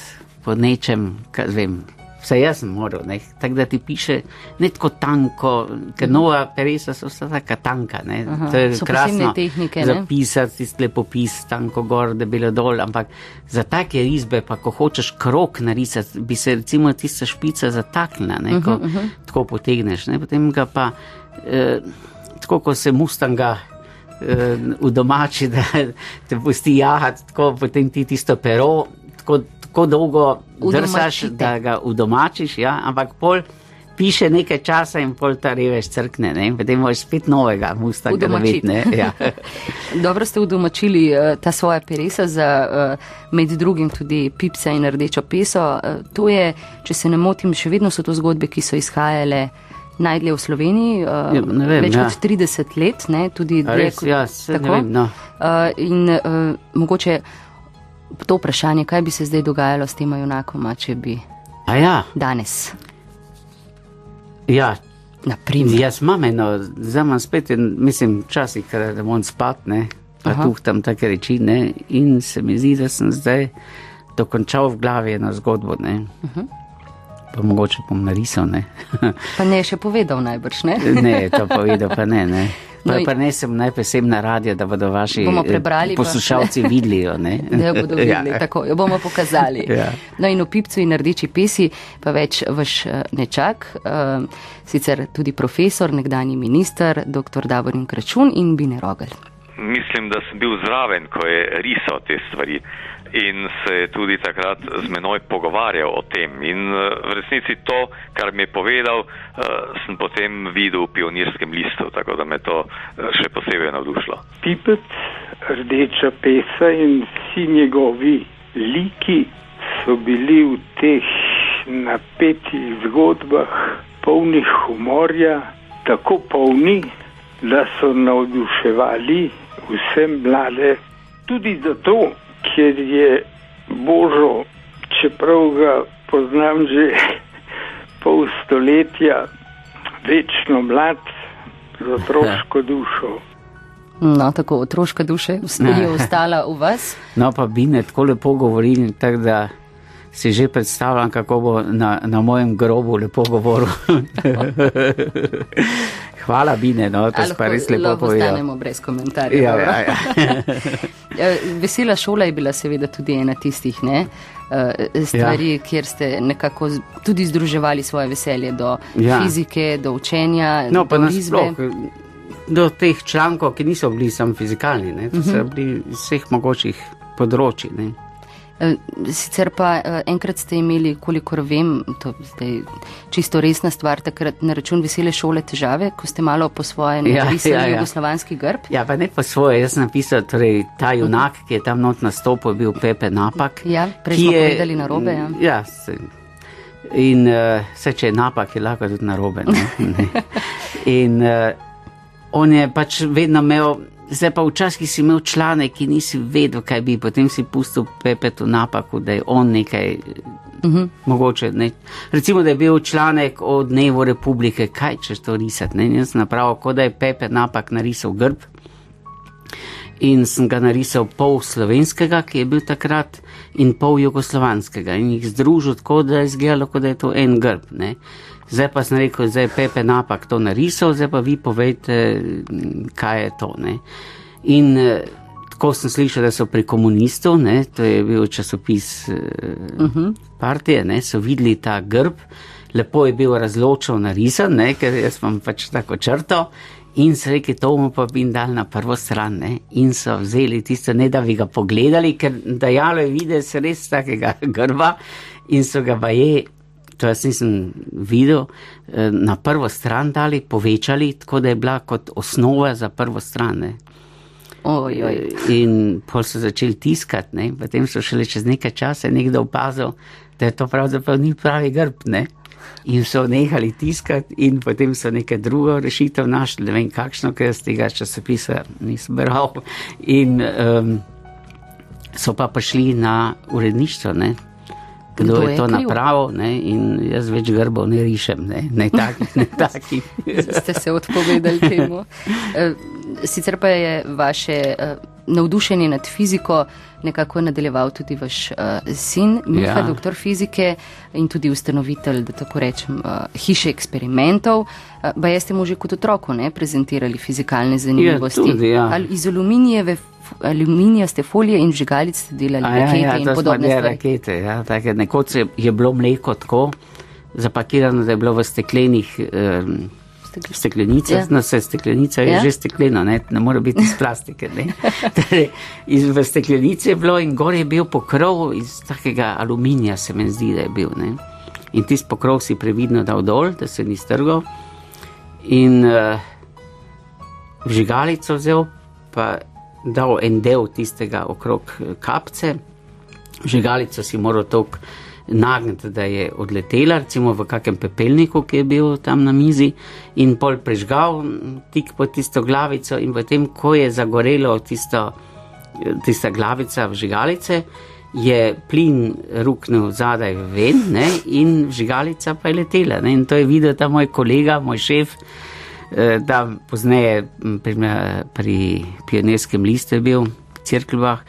po nečem, kar vem. Vse jaz sem moral, ne, tako da ti piše ne tako tanko, ker nova peresa so vsa taka tanka, ne. Aha, To je krasno tehnike, zapisati, tisti lepopis, tanko gor, debelo dol, ampak za take risbe, pa ko hočeš krok narisati, bi se recimo tista špica zataknila, ne, ko uh -huh, uh -huh. tako potegneš, ne, potem ga pa, eh, tako ko se mustanga eh, v domači, da te pusti jahati, tako potem ti tisto pero, tako, tako dolgo drsaš, da ga udomačiš, ja, ampak pol piše nekaj časa in pol ta revež crkne, ne, potem moraš spet novega mustanga Udomačiti. narediti, ne, ja. Dobro ste udomačili uh, ta svoja peresa za uh, med drugim tudi pipsa in rdečo peso. Uh, to je, če se ne motim, še vedno so to zgodbe, ki so izhajale najdlje v Sloveniji, uh, Ja, vem, več ja. kot 30 let, ne, tudi dlje kot- Ja, tako. vem, no. Uh, in uh, mogoče to vprašanje, kaj bi se zdaj dogajalo s tema junakoma, če bi A ja, danes, ja, naprimer, jaz imam eno, zdaj imam spet, en, mislim, včasih, ker da moram spat, ne, pa Aha. tu tam take reči, ne, in se mi zdi, da sem zdaj dokončal v glavi eno zgodbo, ne. Uh -huh. Pa mogoče bom narisal, ne. pa ne je še povedal najbrž, ne? ne, to povedal pa ne, ne. No Pa in- prenesem najprej sem na radio, da bodo vaši eh, prebrali pa- poslušalci videli, jo, ne. da bodo videli, Ja. tako jo bomo pokazali. Ja. No in v pipcu in rdeči pesi pa več vaš eh, nečak, eh, sicer tudi profesor, nekdani minister, dr. Davorin Kračun in Bine Rogel. Mislim, da sem bil zraven, ko je risal te stvari. In se je tudi takrat z menoj pogovarjal o tem. In eh, v resnici to, kar mi je povedal, sem potem videl v pionirskem listu, tako da me to še posebej navdušilo. Pipec, rdeča pesa in vsi njegovi liki so bili v teh napetih zgodbah polnih humorja, tako polni, da so navduševali vse mlade. Tudi zato, ker je Božo, čeprav ga poznam že pol stoletja, večno mlad z otroško dušo. No, tako otroška duša je ostala v vas. No, pa bi ne tako lepo govorili, tako da si že predstavljam, kako bo na, na mojem grobu lepo govoril. Hvala, Bine, no, to si pa res lepo povedal. Ostanemo brez komentarjev. Ja, ja, ja. Ja, Vesela šola je bila seveda tudi ena tistih ne, eh, stvari, ja. kjer ste nekako tudi združevali svoje veselje do Ja. fizike, do učenja, No, do risbe. do teh člankov, ki niso bili samo fizikalni, ne, to Mhm. so bili iz vseh mogočih področji. Ne. Eh, Sicer pa eh, enkrat ste imeli, kolikor vem, to je čisto resna stvar, takrat na račun vesele šole težave, ko ste malo po svoje Ja, narisali ja, ja. jugoslovanski grb. Ja, pa ne po svoje, jaz sem napisal, torej ta junak, ki je tam not nastopil, je bil Pepe Napak. Ja, prej smo je- povedali narobe, ja. Ja, se, in uh, se če je napak, je lahko tudi narobe. Ne? Ne. in uh, on je pač vedno imel, zdaj pa včasih si imel članek, ki nisi vedel, kaj bi, potem si pustil Pepetu napaku, da je on nekaj. Uh -huh. Mogoče, ne. Recimo, da je bil članek o dnevu republike, kaj češ to risati. Ne? Jaz sem napravil, kot da je Pepe napak narisal grb in sem ga narisal pol slovenskega, ki je bil takrat, in pol jugoslovanskega, in jih združil tako, da je izgledalo, kot da je to en grb. Ne. Zdaj pa sem rekel, zdaj je Pepe napak to narisal, zdaj pa vi povejte, kaj je to. Ne. In eh, tako sem slišal, da so pri komunistov, ne, to je bil časopis uh -huh. partije, ne, so videli ta grb, lepo je bil razločen, narisan, ne, ker jaz imam pač tako črto. In so rekli, to bomo pa bin dal na prvo stran, ne? in so vzeli tisto, ne da bi ga pogledali, ker dajalo je videti res takega grba, in so ga baje, to jaz nisem videl, eh, na prvo stran dali, povečali, tako da je bila kot osnova za prvo stran. Ne? Oj, oj. In pol so začeli tiskati, ne? potem so šele čez nekaj časa nekdo opazil, da je to pravzaprav ni pravi grb. Ne? In so nehali tiskati, in potem so neke drugo rešitev našli, ne vem kakšno, ker jaz tega časopisa nisem bral. In um, so pa prišli na uredništvo, ne? Kdo, Kdo je je to kriv? napravil, ne? in jaz več grbov ne rišem, ne, ne takih, ne takih. ste se odpovedali temu. Eh, Sicer pa je vaše eh, navdušenje nad fiziko nekako nadaljeval tudi vaš uh, sin, Miha, ja. Ja. doktor fizike in tudi ustanovitelj, da tako rečem, uh, hiše eksperimentov. Uh, ba jeste mu že kot otroku ne, prezentirali fizikalne zanimivosti. tudi, ja. Ali iz aluminijeve, aluminijaste folije in žigalic ste delali A rakete ja, ja, in podobne stvari. rakete. Ja, take, nekoč je, je bilo mleko tako zapakirano, da je bilo v steklenih um, Stekle- steklenicah. Ja. No, vse steklenica je Ja. ja. že steklena, ne, ne more biti iz plastike. ne. torej, iz, v steklenici je bilo in gor je bil pokrov iz takega aluminija, se mi zdi, da je bil. Ne. In tisti pokrov si previdno dal dol, da se ni strgal. In uh, vžigalico vzel, pa dal en del tistega okrog eh, kapce. Žigalico si moral tako nagniti, da je odletela, recimo v kakem pepelniku, ki je bil tam na mizi, in pol prežgal m, tik pod tisto glavico, in potem, ko je zagorelo tisto, tista glavica vžigalice, je plin ruknil zadaj ven ne, in vžigalica pa je letela. Ne, in to je videl ta moj kolega, moj šef, eh, da pozneje m, pri, pri pionirskem listu je bil v Cirkljubah.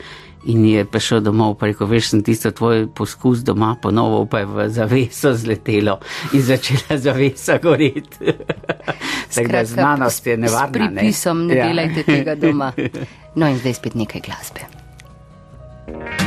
In je prišel domov, pa rekel, veš, sem tisto tvoj poskus doma ponovil, pa je v zaveso zletelo in začela zavesa goreti. Tako da Skratka, znanost je nevarna. S pripisom ne, ne Ja. delajte tega doma. No in zdaj spet nekaj glasbe. Thank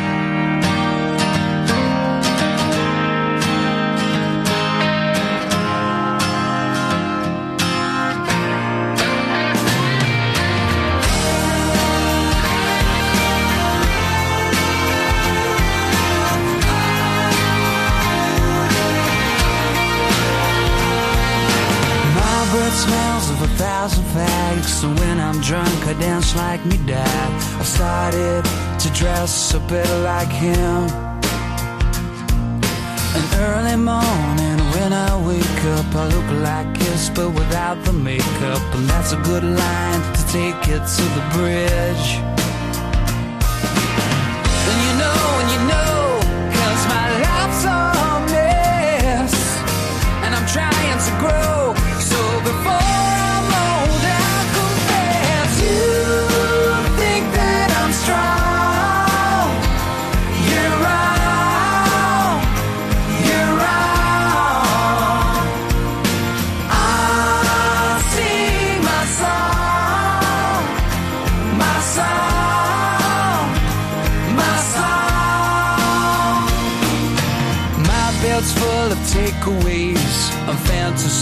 like me dad. I started to dress a bit like him. An early morning when I wake up, I look like this, but without the makeup. And that's a good line to take it to the bridge.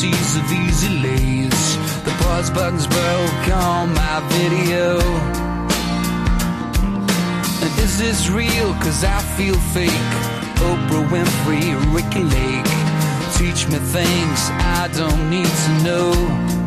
Fantasies of easy lays. The pause button's broke on my video. And is this real? Cause I feel fake. Oprah Winfrey, Ricky Lake. Teach me things I don't need to know.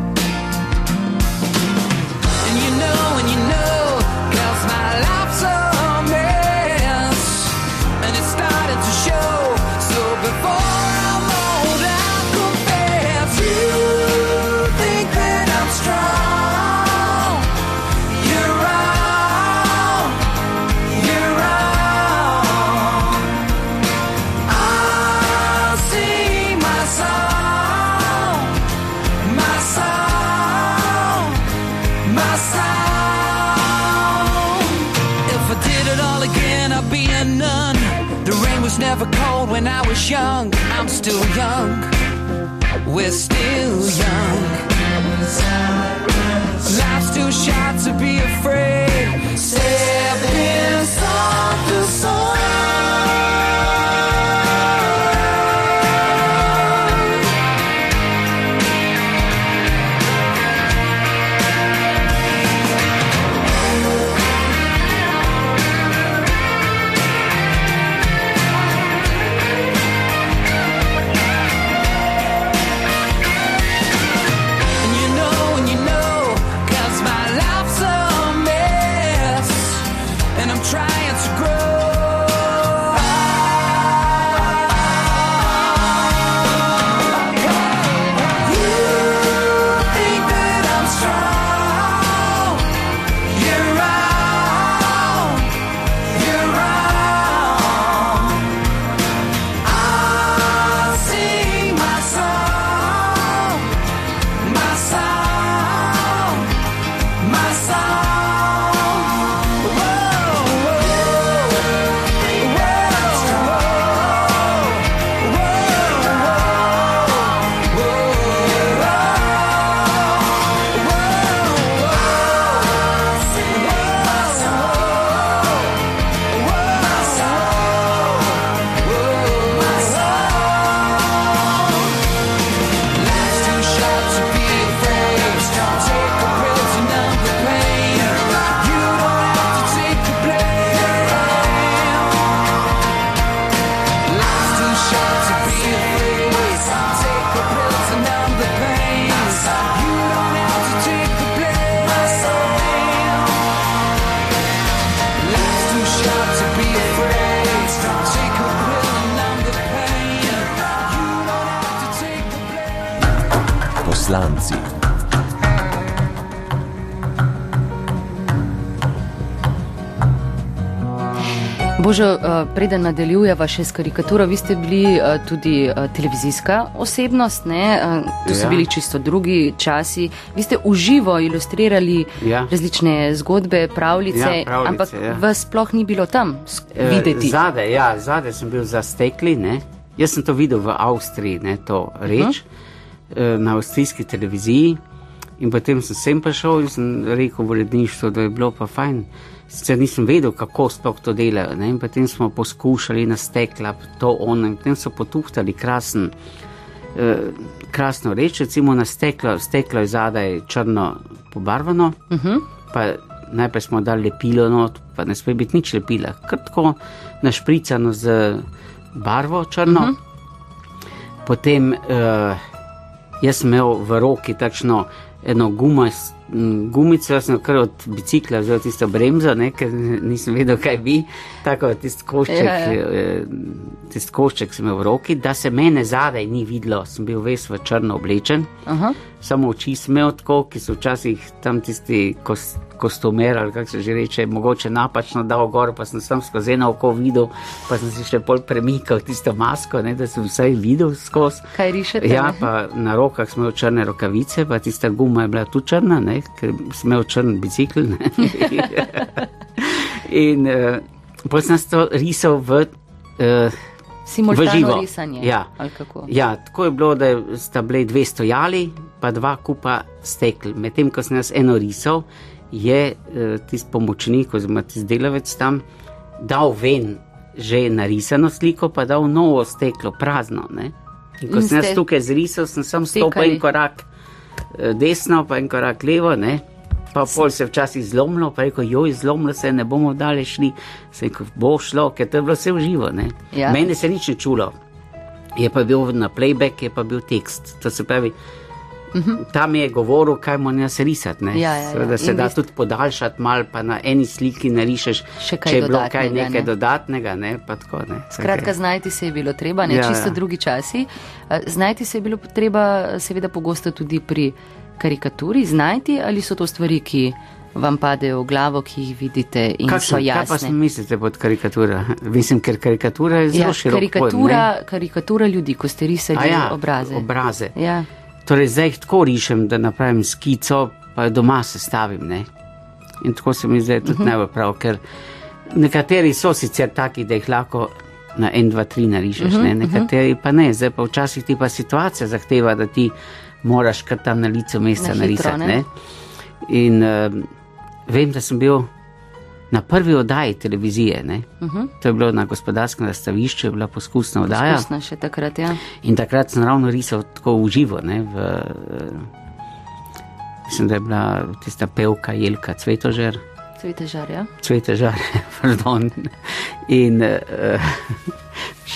Božo, eh, preden nadaljujeva še s karikaturo, vi ste bili eh, tudi eh, televizijska osebnost, ne? To so Ja. bili čisto drugi časi. Vi ste uživo ilustrirali Ja. različne zgodbe, pravljice, Ja, pravljice, ampak ja. vas sploh ni bilo tam videti. Zade, ja, zade sem bil za stekli. Ne? Jaz sem to videl v Avstriji, ne, to reč, uh -huh. na avstrijski televiziji. In potem sem sem prišel in sem rekel v uredništvu, da je bilo pa fajn. Sicer nisem vedel, kako sploh to delajo. Ne? In potem smo poskušali na stekla, to ono, in potem so potuhtali krasen. eh, Krasno reč, recimo na steklo, steklo je zadaj črno pobarvano, uh -huh. pa najprej smo dali lepilo, not, pa ne sme biti nič lepila, krtko našpricano z barvo črno. Uh -huh. Potem uh, jaz sem imel v roki takšno eno gumas, gumico, jaz sem kar od bicikla vzel tisto bremzo, ne, ker nisem vedel, kaj bi, tako tisti košček, Ja, ja. Eh, tisti košček sem imel v roki, da se mene zadaj ni videlo, sem bil ves v črno oblečen, Aha. samo oči smel tako, ki so včasih tam tisti kos, kostumer ali kako se že reče, mogoče napačno dal gor, pa sem sam skozi eno oko videl, pa sem si še pol premikal tisto masko, ne, da sem vsaj videl skozi. Kaj rišete? Ja, pa na rokah smo imeli črne rokavice, pa tista guma je bila tu črna, ne, ker sem imel črn bicikl. In uh, potem sem to risal v. Uh, Simultano risanje. Ja. Ja, tako je bilo, da sta bili dve stojali, pa dva kupa stekl. Medtem ko sem jaz eno risal, je uh, tisti pomočnik oziroma tisti delavec tam dal ven že narisano sliko, pa dal novo steklo, prazno. Ne? In ko In sem jaz tukaj zrisal, sem sam stopil en korak eh, desno, pa en korak levo, ne? Pa pol se je včasih zlomilo, pa rekel, joj, zlomilo se, ne bomo dalje šli, se je rekel, bo šlo, ker to je bilo vse v živo. ne. Ja. Mene se nič ne čulo. Je pa bil na playback, je pa bil tekst. To se pravi, tam je govoril, kaj moram jaz risati. ne. Ja, ja, ja. Seveda se In da vi ste- tudi podaljšati mal, pa na eni sliki narišeš, če je bilo kaj nekaj ne. dodatnega, ne, pa tako ne. Skratka, je. znajti se je bilo treba, ne Ja, čisto ja. drugi časi. Eh, Znajti se je bilo treba, seveda, pogosto tudi pri karikaturi. Znajti ali so to stvari, ki vam padejo v glavo, ki jih vidite in Kaj, so sem- kaj pa jasne. si mislite pod karikatura? Mislim, ker karikatura je zelo Ja, širok pojem, karikatura, ne? karikatura ljudi, ko ste risali A ja, obraze. obraze. Ja. Torej, zdaj jih tako rišem, da napravim skico, pa jo doma sestavim. Ne? In tako se mi zdaj Mhm. tudi uh -huh. najbolj prav, ker nekateri so sicer taki, da jih lahko na en, dva, tri narišeš, uh Mhm, -huh, ne? nekateri uh -huh. pa ne, zdaj pa včasih ti pa situacija zahteva, da ti moraš kar tam na licu mesta Na narisati. ne? Ne? In uh, vem, da sem bil na prvi oddaji televizije, uh Mhm. -huh. to je bilo na gospodarskem razstavišču, je bila poskusna oddaja. Poskusna še takrat, ja. In takrat sem ravno risal tako v živo. Ne, v, eh, mislim, da je bila tista pevka Jelka Cvetožer, Cvete žarja. Cvetožer, pardon. In uh,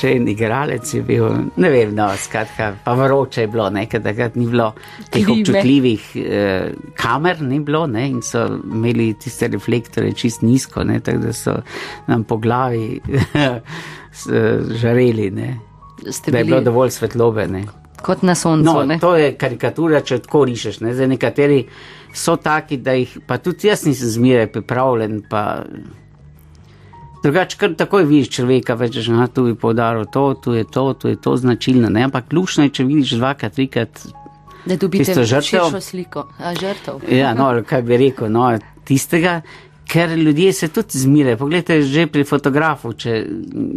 še en igralec je bil, ne vem, no, skratka, pa vroče je bilo, ne, ker takrat ni bilo teh Klime. občutljivih eh, kamer, ni bilo, ne, in so imeli tiste reflektore čist nizko, ne, tako da so nam po glavi s- žareli, ne. Ste Da je bilo bili dovolj svetlobe. Ne? kot na soncu. No, ne? to je karikatura, če tako rišeš. Ne? Zdaj, nekateri so taki, da jih pa tudi jaz nisem zmeraj pripravljen. Pa... Drugače, kar takoj vidiš človeka, veš, da tu bi poudaril to, tu je to, tu je to značilno. Ne? Ampak lušno je, če vidiš dvakrat, trikrat. Da dobite širšo sliko. A, žrtev. Ja, no, kaj bi rekel, no, tistega. Ker ljudje se tudi zmirajo. Poglejte, že pri fotografu, če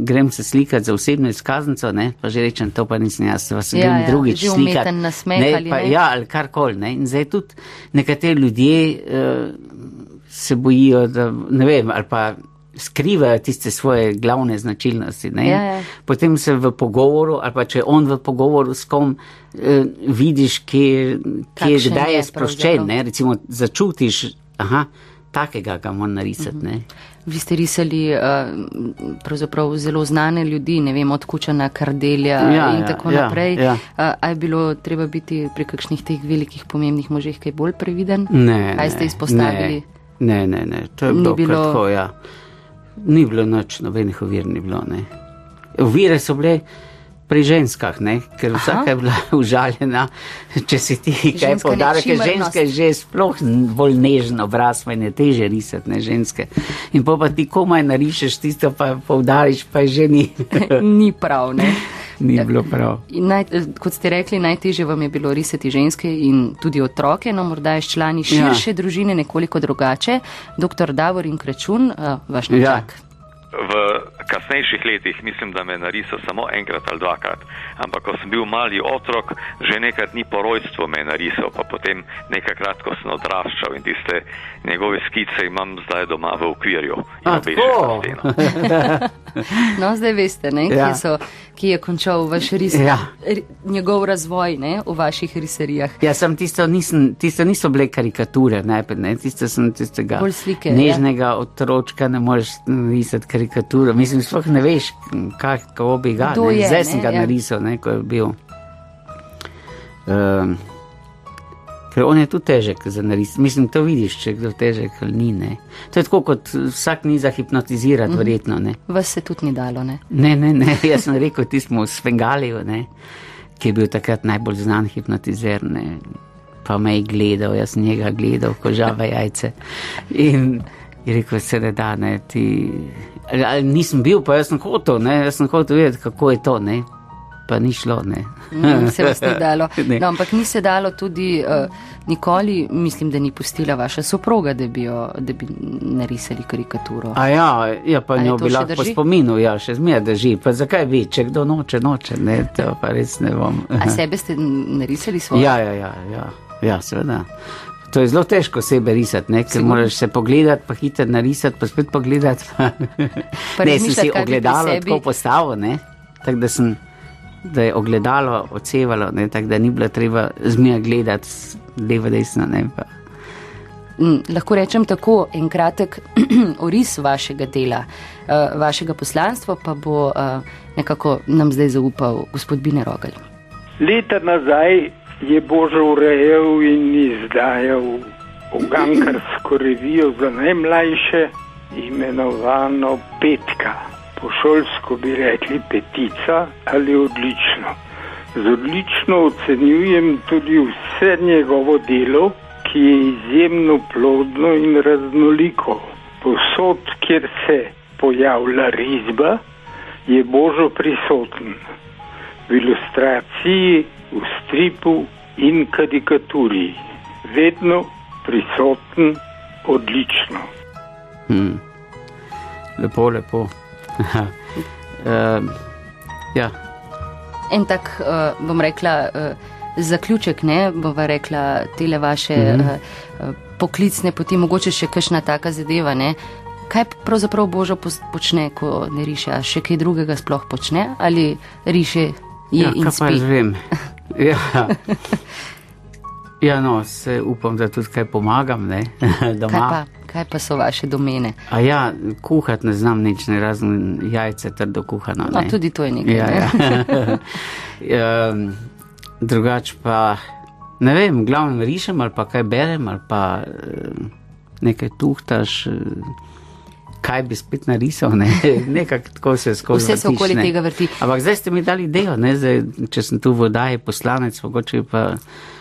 grem se slikati za osebno izkaznico, ne, pa že rečem, to pa nisem jaz, vas Ja, grem ja, drugič slikati. nasmeh ali pa, ne? Ja, ali karkoli. Ne. In zdaj tudi nekateri ljudje uh, se bojijo, da ne vem, ali pa skrivajo tiste svoje glavne značilnosti. Ne. Ja, ja. Potem se v pogovoru, ali pa če on v pogovoru s kom, uh, vidiš, kje, kje kdaj je je sproščen. Ne. Recimo, začutiš, aha, takega ga moram narisati. Ne. Vi ste risali uh, zelo znane ljudi, ne vem, od Kučana, Kardelja Ja, in ja, tako ja, naprej. ja. Uh, a je bilo treba biti pri kakšnih teh velikih pomembnih možih kaj bolj previden? Ne, Kaj ne, ste izpostavili? Ne, ne, ne, to je bilo, bilo- bilo... Tako, ja. Ni bilo noč, nobenih ovir ni bilo. Ne. Ovire so bile pri ženskah, ne? ker Aha. vsaka je bila užaljena, če si ti kaj podarek, ker je že sploh bolj nežen obraz, meni je teže risati, ne ženske. In pa ti komaj narišeš tisto, pa poudariš, pa je že ni, Ni prav, ne? Ni bilo prav. In Naj, kot ste rekli, najtežje vam je bilo risati ženske in tudi otroke, no morda je s člani širše ja. družine nekoliko drugače. Dr. Davorin Krečun, uh, vaš Ja. nečak. V kasnejših letih mislim, da me narisal samo enkrat ali dvakrat, ampak ko sem bil mali otrok, že nekaj dni po rojstvu me je narisal, pa potem nekajkrat, ko sem odraščal in tiste njegove skice imam zdaj doma v okvirju. in A, obešen na steno. No, zdaj veste, ne, Ja. kje, so, kje je končal vaš ris, Ja. njegov razvoj ne, v vaših riserijah. Ja, sem tisto, nisem, tisto niso bile karikature, najprej, ne, tisto sem tistega slike, ja. nežnega otročka, ne moreš narisati karikaturo. Mislim, sploh ne veš, kako bi ga. Je, Zdaj ne, sem ga ja. narisal, ne, ko je bil. Um, ker on je tudi težek za narisati. Mislim, to vidiš, če kdo težek ali ni. Ne. To je tako, kot vsak ni za hipnotizirati, mm -hmm. verjetno. Ne. Vas se tudi ni dalo, ne? Ne, ne, ne. jaz sem rekel, ti smo v Svengaliju, ne, ki je bil takrat najbolj znan hipnotizer. Ne. Pa me je gledal, jaz sem njega gledal, kožave jajce. In je rekel, se ne da, ne, ti. Ali nisem bil, pa jaz sem hotel, ne, jaz sem hotel vedeti, kako je to, ne. Pa ni šlo, ne. Mm, se vas ni dalo. No, ampak ni se dalo tudi uh, nikoli, mislim, da ni pustila vaša soproga, da bi, jo, da bi narisali karikaturo. A ja, ja pa njo bi lahko po spominu, ja, še zmeraj drži. Pa zakaj vi, če kdo noče, noče, ne, to pa res ne bom. A sebe ste narisali svoje? Ja, ja, ja, ja, ja seveda. To je zelo težko sebe risati, ne? ker Sigur. moraš se pogledati, pa hitro narisati, pa spet pogledati. Pa... Ne, sem si ogledalo tako postavil, tako da sem da je ogledalo odsevalo, ne, tako da ni bilo treba zmija gledati levo, desno. Ne, mm, lahko rečem tako, en kratek oris vašega dela, uh, vašega poslanstva, pa bo uh, nekako nam zdaj zaupal gospod Bine Rogalj. Leta nazaj je Božo urejal in izdajal ogankarsko revijo za najmlajše, imenovano Petka po šolsko bi rekli petica ali odlično. Z odlično ocenjujem tudi vse njegovo delo, ki je izjemno plodno in raznoliko. Posod, kjer se pojavlja risba, je božo prisoten. V ilustraciji, v stripu in karikaturi. Vedno prisoten, odlično. Hmm. Lepo, lepo uh, ja. En tak, uh, bom rekla, uh, zaključek, ne bova rekla, tele vaše mm -hmm. uh, poklicne poti, mogoče še kakšna taka zadeva. Ne? Kaj pravzaprav Božo počne, ko ne riše, a še kaj drugega sploh počne ali riše je ja, in spi? Pa jaz vem. ja. ja, no, se upam, da tudi kaj pomagam, ne, doma. Kaj pa so vaše domene? A ja, kuhati ne znam nič, ne razen jajce, trdo kuhano. No, tudi to je nekaj. Ja, ne? ja. um, drugač pa ne vem, glavno rišem ali pa kaj berem ali pa uh, nekaj tuhtaš. Kaj bi spet narisal, ne? nekako tako se skozi. Vse se okoli tega vrti. Ampak zdaj ste mi dali delo, zdaj, če sem tu vodaje poslanec, mogoče pa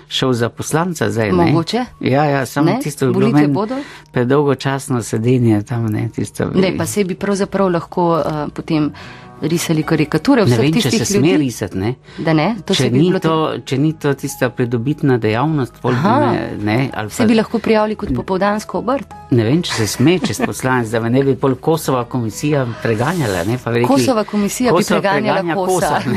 šel za poslanca zdaj. Mogoče? Ja, ja, samo ne? tisto bilo meni predolgočasno sedenje tam, ne, tisto. Ne, pa se bi pravzaprav lahko uh, potem risali karikature vseh vem, tistih ljudi. Ne vem, če se sme risati, ne? Da ne? To če, ni to, če ni to tista pridobitna dejavnost, ne, ne, ali pa... Se bi lahko prijavili kot popovdansko obrt? Ne vem, če se sme, če poslanec, da me ne bi pol Kosova komisija preganjala, ne? Rekli, Kosova komisija Kosova bi preganjala Kosa.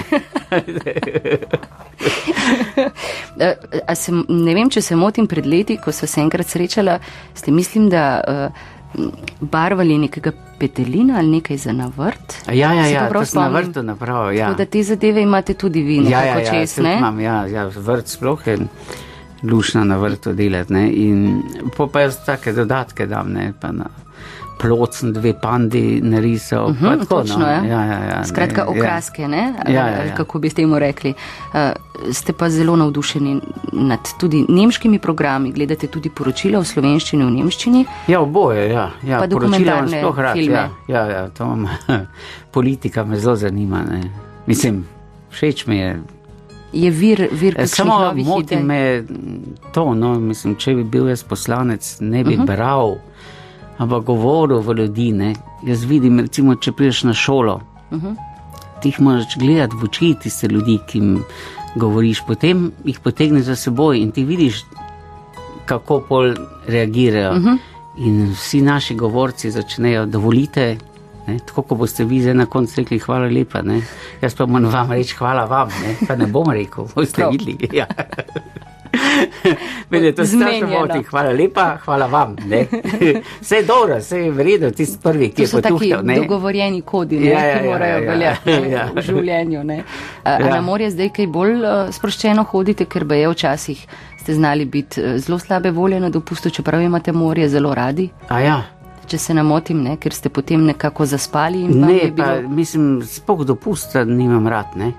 se, ne vem, če se motim pred leti, ko so se enkrat srečala, ste mislim, da uh, barvali nekega petelina ali nekaj za navrt. Ja, ja, ja, to na vrtu napravo, ja. Tako da te zadeve imate tudi vi, ja, ja, ja, čez, ne? Imam, ja, ja, vrt sploh je lušna na vrtu delati, ne, in pa jaz take dodatke dam, ne, pa na plocen dve pandi narisal. Uh -huh, tako, točno, no. ja. Ja, ja, ja, Skratka, ne, okraske, ja. ne? Ja, ja, ja. Kako bi temu rekli. Uh, ste pa zelo navdušeni nad tudi nemškimi programi, gledate tudi poročila v slovenščini, v nemščini. Ja, oboje, ja. ja pa dokumentarne filme. Ja, ja, ja, to imam. Politika me zelo zanima, ne. Mislim, všeč mi je. Je vir, vir eh, Samo moti me to, no, mislim, če bi bil jaz poslanec, ne bi uh mhm. -huh. bral ampak govoril v ljudi. Ne? Jaz vidim, recimo, če prideš na šolo, uh -huh. ti jih moraš gledati v oči tiste ljudi, ki jim govoriš, potem jih potegneš za seboj in ti vidiš, kako pol reagirajo. Uh -huh. In vsi naši govorci začnejo, dovolite. Ne, tako kot boste vi zdaj na koncu rekli, hvala lepa. Ne. Jaz pa moram vam reči, hvala vam, ne. pa ne bom rekel, boste videli. Ja. Mene to strašno moti. Hvala lepa, hvala vam. Vse je dobro, vse je vredno, tisti prvi, ki je potuhtal. To so dogovorjeni kodi, ne, ja, ja, ki morajo ja, ja, veljati ja, ja. v življenju. Ne. A, ja. na morje zdaj kaj bolj uh, sproščeno hodite, ker bi je včasih ste znali biti uh, zelo slabe volje na dopustu, čeprav imate morje zelo radi. A ja. Če se namotim, ne, ker ste potem nekako zaspali. Ne, pa, bilo... mislim, spok dopusta nimam rad, ne.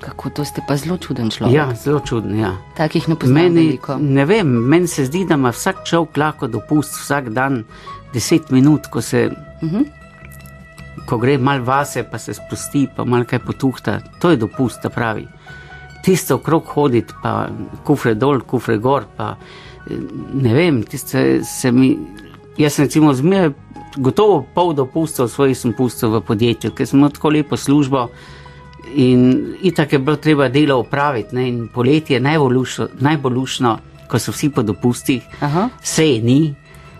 Kako to ste pa zelo čuden človek. Ja, zelo čuden. Ja. Takih ne poznam Meni, veliko. ne vem, meni se zdi, da ima vsak človek lahko dopust vsak dan 10 minut, ko se. Uh Mhm. -huh. Ko gre mal vase, pa se spusti, pa mal kaj potuhta, to je dopust, da pravi. Tisto okrog hoditi, pa kufre dol, kufre gor, pa eh, ne vem, tiste se mi. Jaz sem recimo zmeraj, gotovo pol dopustov svojih sem pustil v podjetju, ker sem imel tako lepo službo. In itak je bilo treba delo opraviti, ne? in poletje je najbolj lušno, ko so vsi po dopustih, Aha. vse je ni.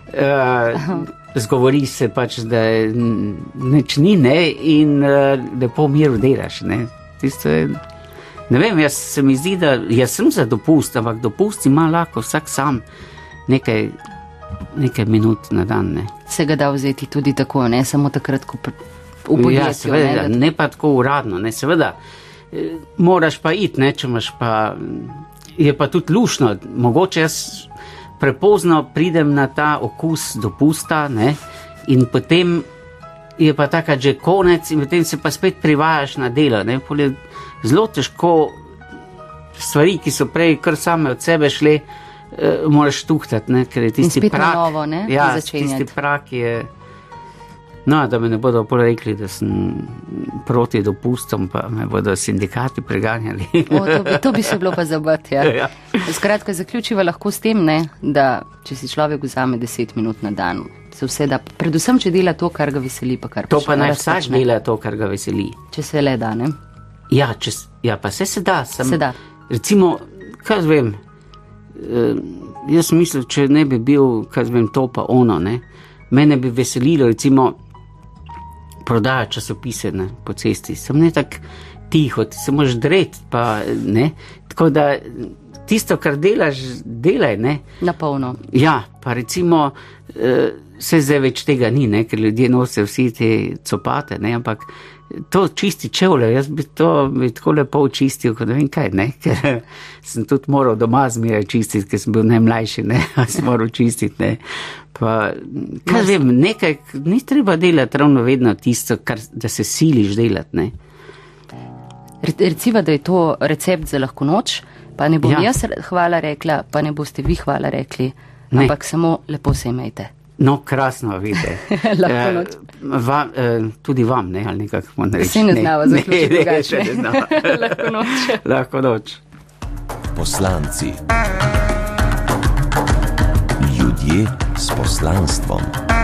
Uh, zgovori se pač, da nič ni, ne, in uh, lepo miru delaš. Ne? Tisto je, ne vem, jaz se mi zdi, da jaz sem za dopust, ampak dopust ima lahko vsak sam nekaj, nekaj minut na dan. Ne? Se ga da vzeti tudi tako, ne samo takrat, ko v podjetju. Ja, seveda, ne, ne pa tako uradno, ne, seveda. eh, Moraš pa iti, ne, če imaš pa. Je pa tudi lušno, mogoče jaz prepozno pridem na ta okus dopusta, ne, in potem je pa taka že konec, in potem se pa spet privajaš na delo. Ne, pol je zelo težko stvari, ki so prej kar same od sebe šle, eh, moraš tuhtati, ne, ker je tisti prak. novo, ne, ja, tisti prak je. No, da mi ne bodo pol rekli, da sem proti dopustom, pa me bodo sindikati preganjali. O, to, bi, to bi se bilo pa zabati. Ja. Ja. Skratka, zaključiva lahko s tem, ne, da če si človek vzame 10 minut na dan, se vse da, predvsem, če dela to, kar ga veseli, pa kar To pa naj vsak dela to, kar ga veseli. Če se le da, ne. Ja, če, ja pa se, se da. Sem, Se da. Recimo, kaj vem, eh, jaz sem mislil, če ne bi bil, kaj vem, to pa ono, ne. Mene bi veselilo, recimo, prodaja časopise ne, po cesti. Sem ne tako tiho, ti se moraš dreti, pa ne. Tako da tisto, kar delaš, delaj, ne. Na polno. Ja, pa recimo, eh, se zdaj več tega ni, ne, ker ljudje nosijo vsi te copate, ne, ampak to čisti čevlje, jaz bi to bi tako lepo očistil, kot ne vem kaj, ne, ker sem tudi moral doma zmeraj čistiti, ker sem bil najmlajši, ne, sem moral čistiti, ne. Pa, kaj vem, nekaj, ni treba delati ravno vedno tisto, kar, da se siliš delati, ne. Re- Reciva, da je to recept za lahko noč, pa ne bom ja. Ja. jaz hvala rekla, pa ne boste vi hvala rekli, Ne. ampak samo lepo se imejte. No, krasno vidite. Lahko noč. va, eh, tudi vam, ne, ali nekako moramo reči. Vsi ne znava zaključiti ne, drugače. ne, ne znava. lahko noč. Lahko noč. Poslanci. Ljudje s poslanstvom.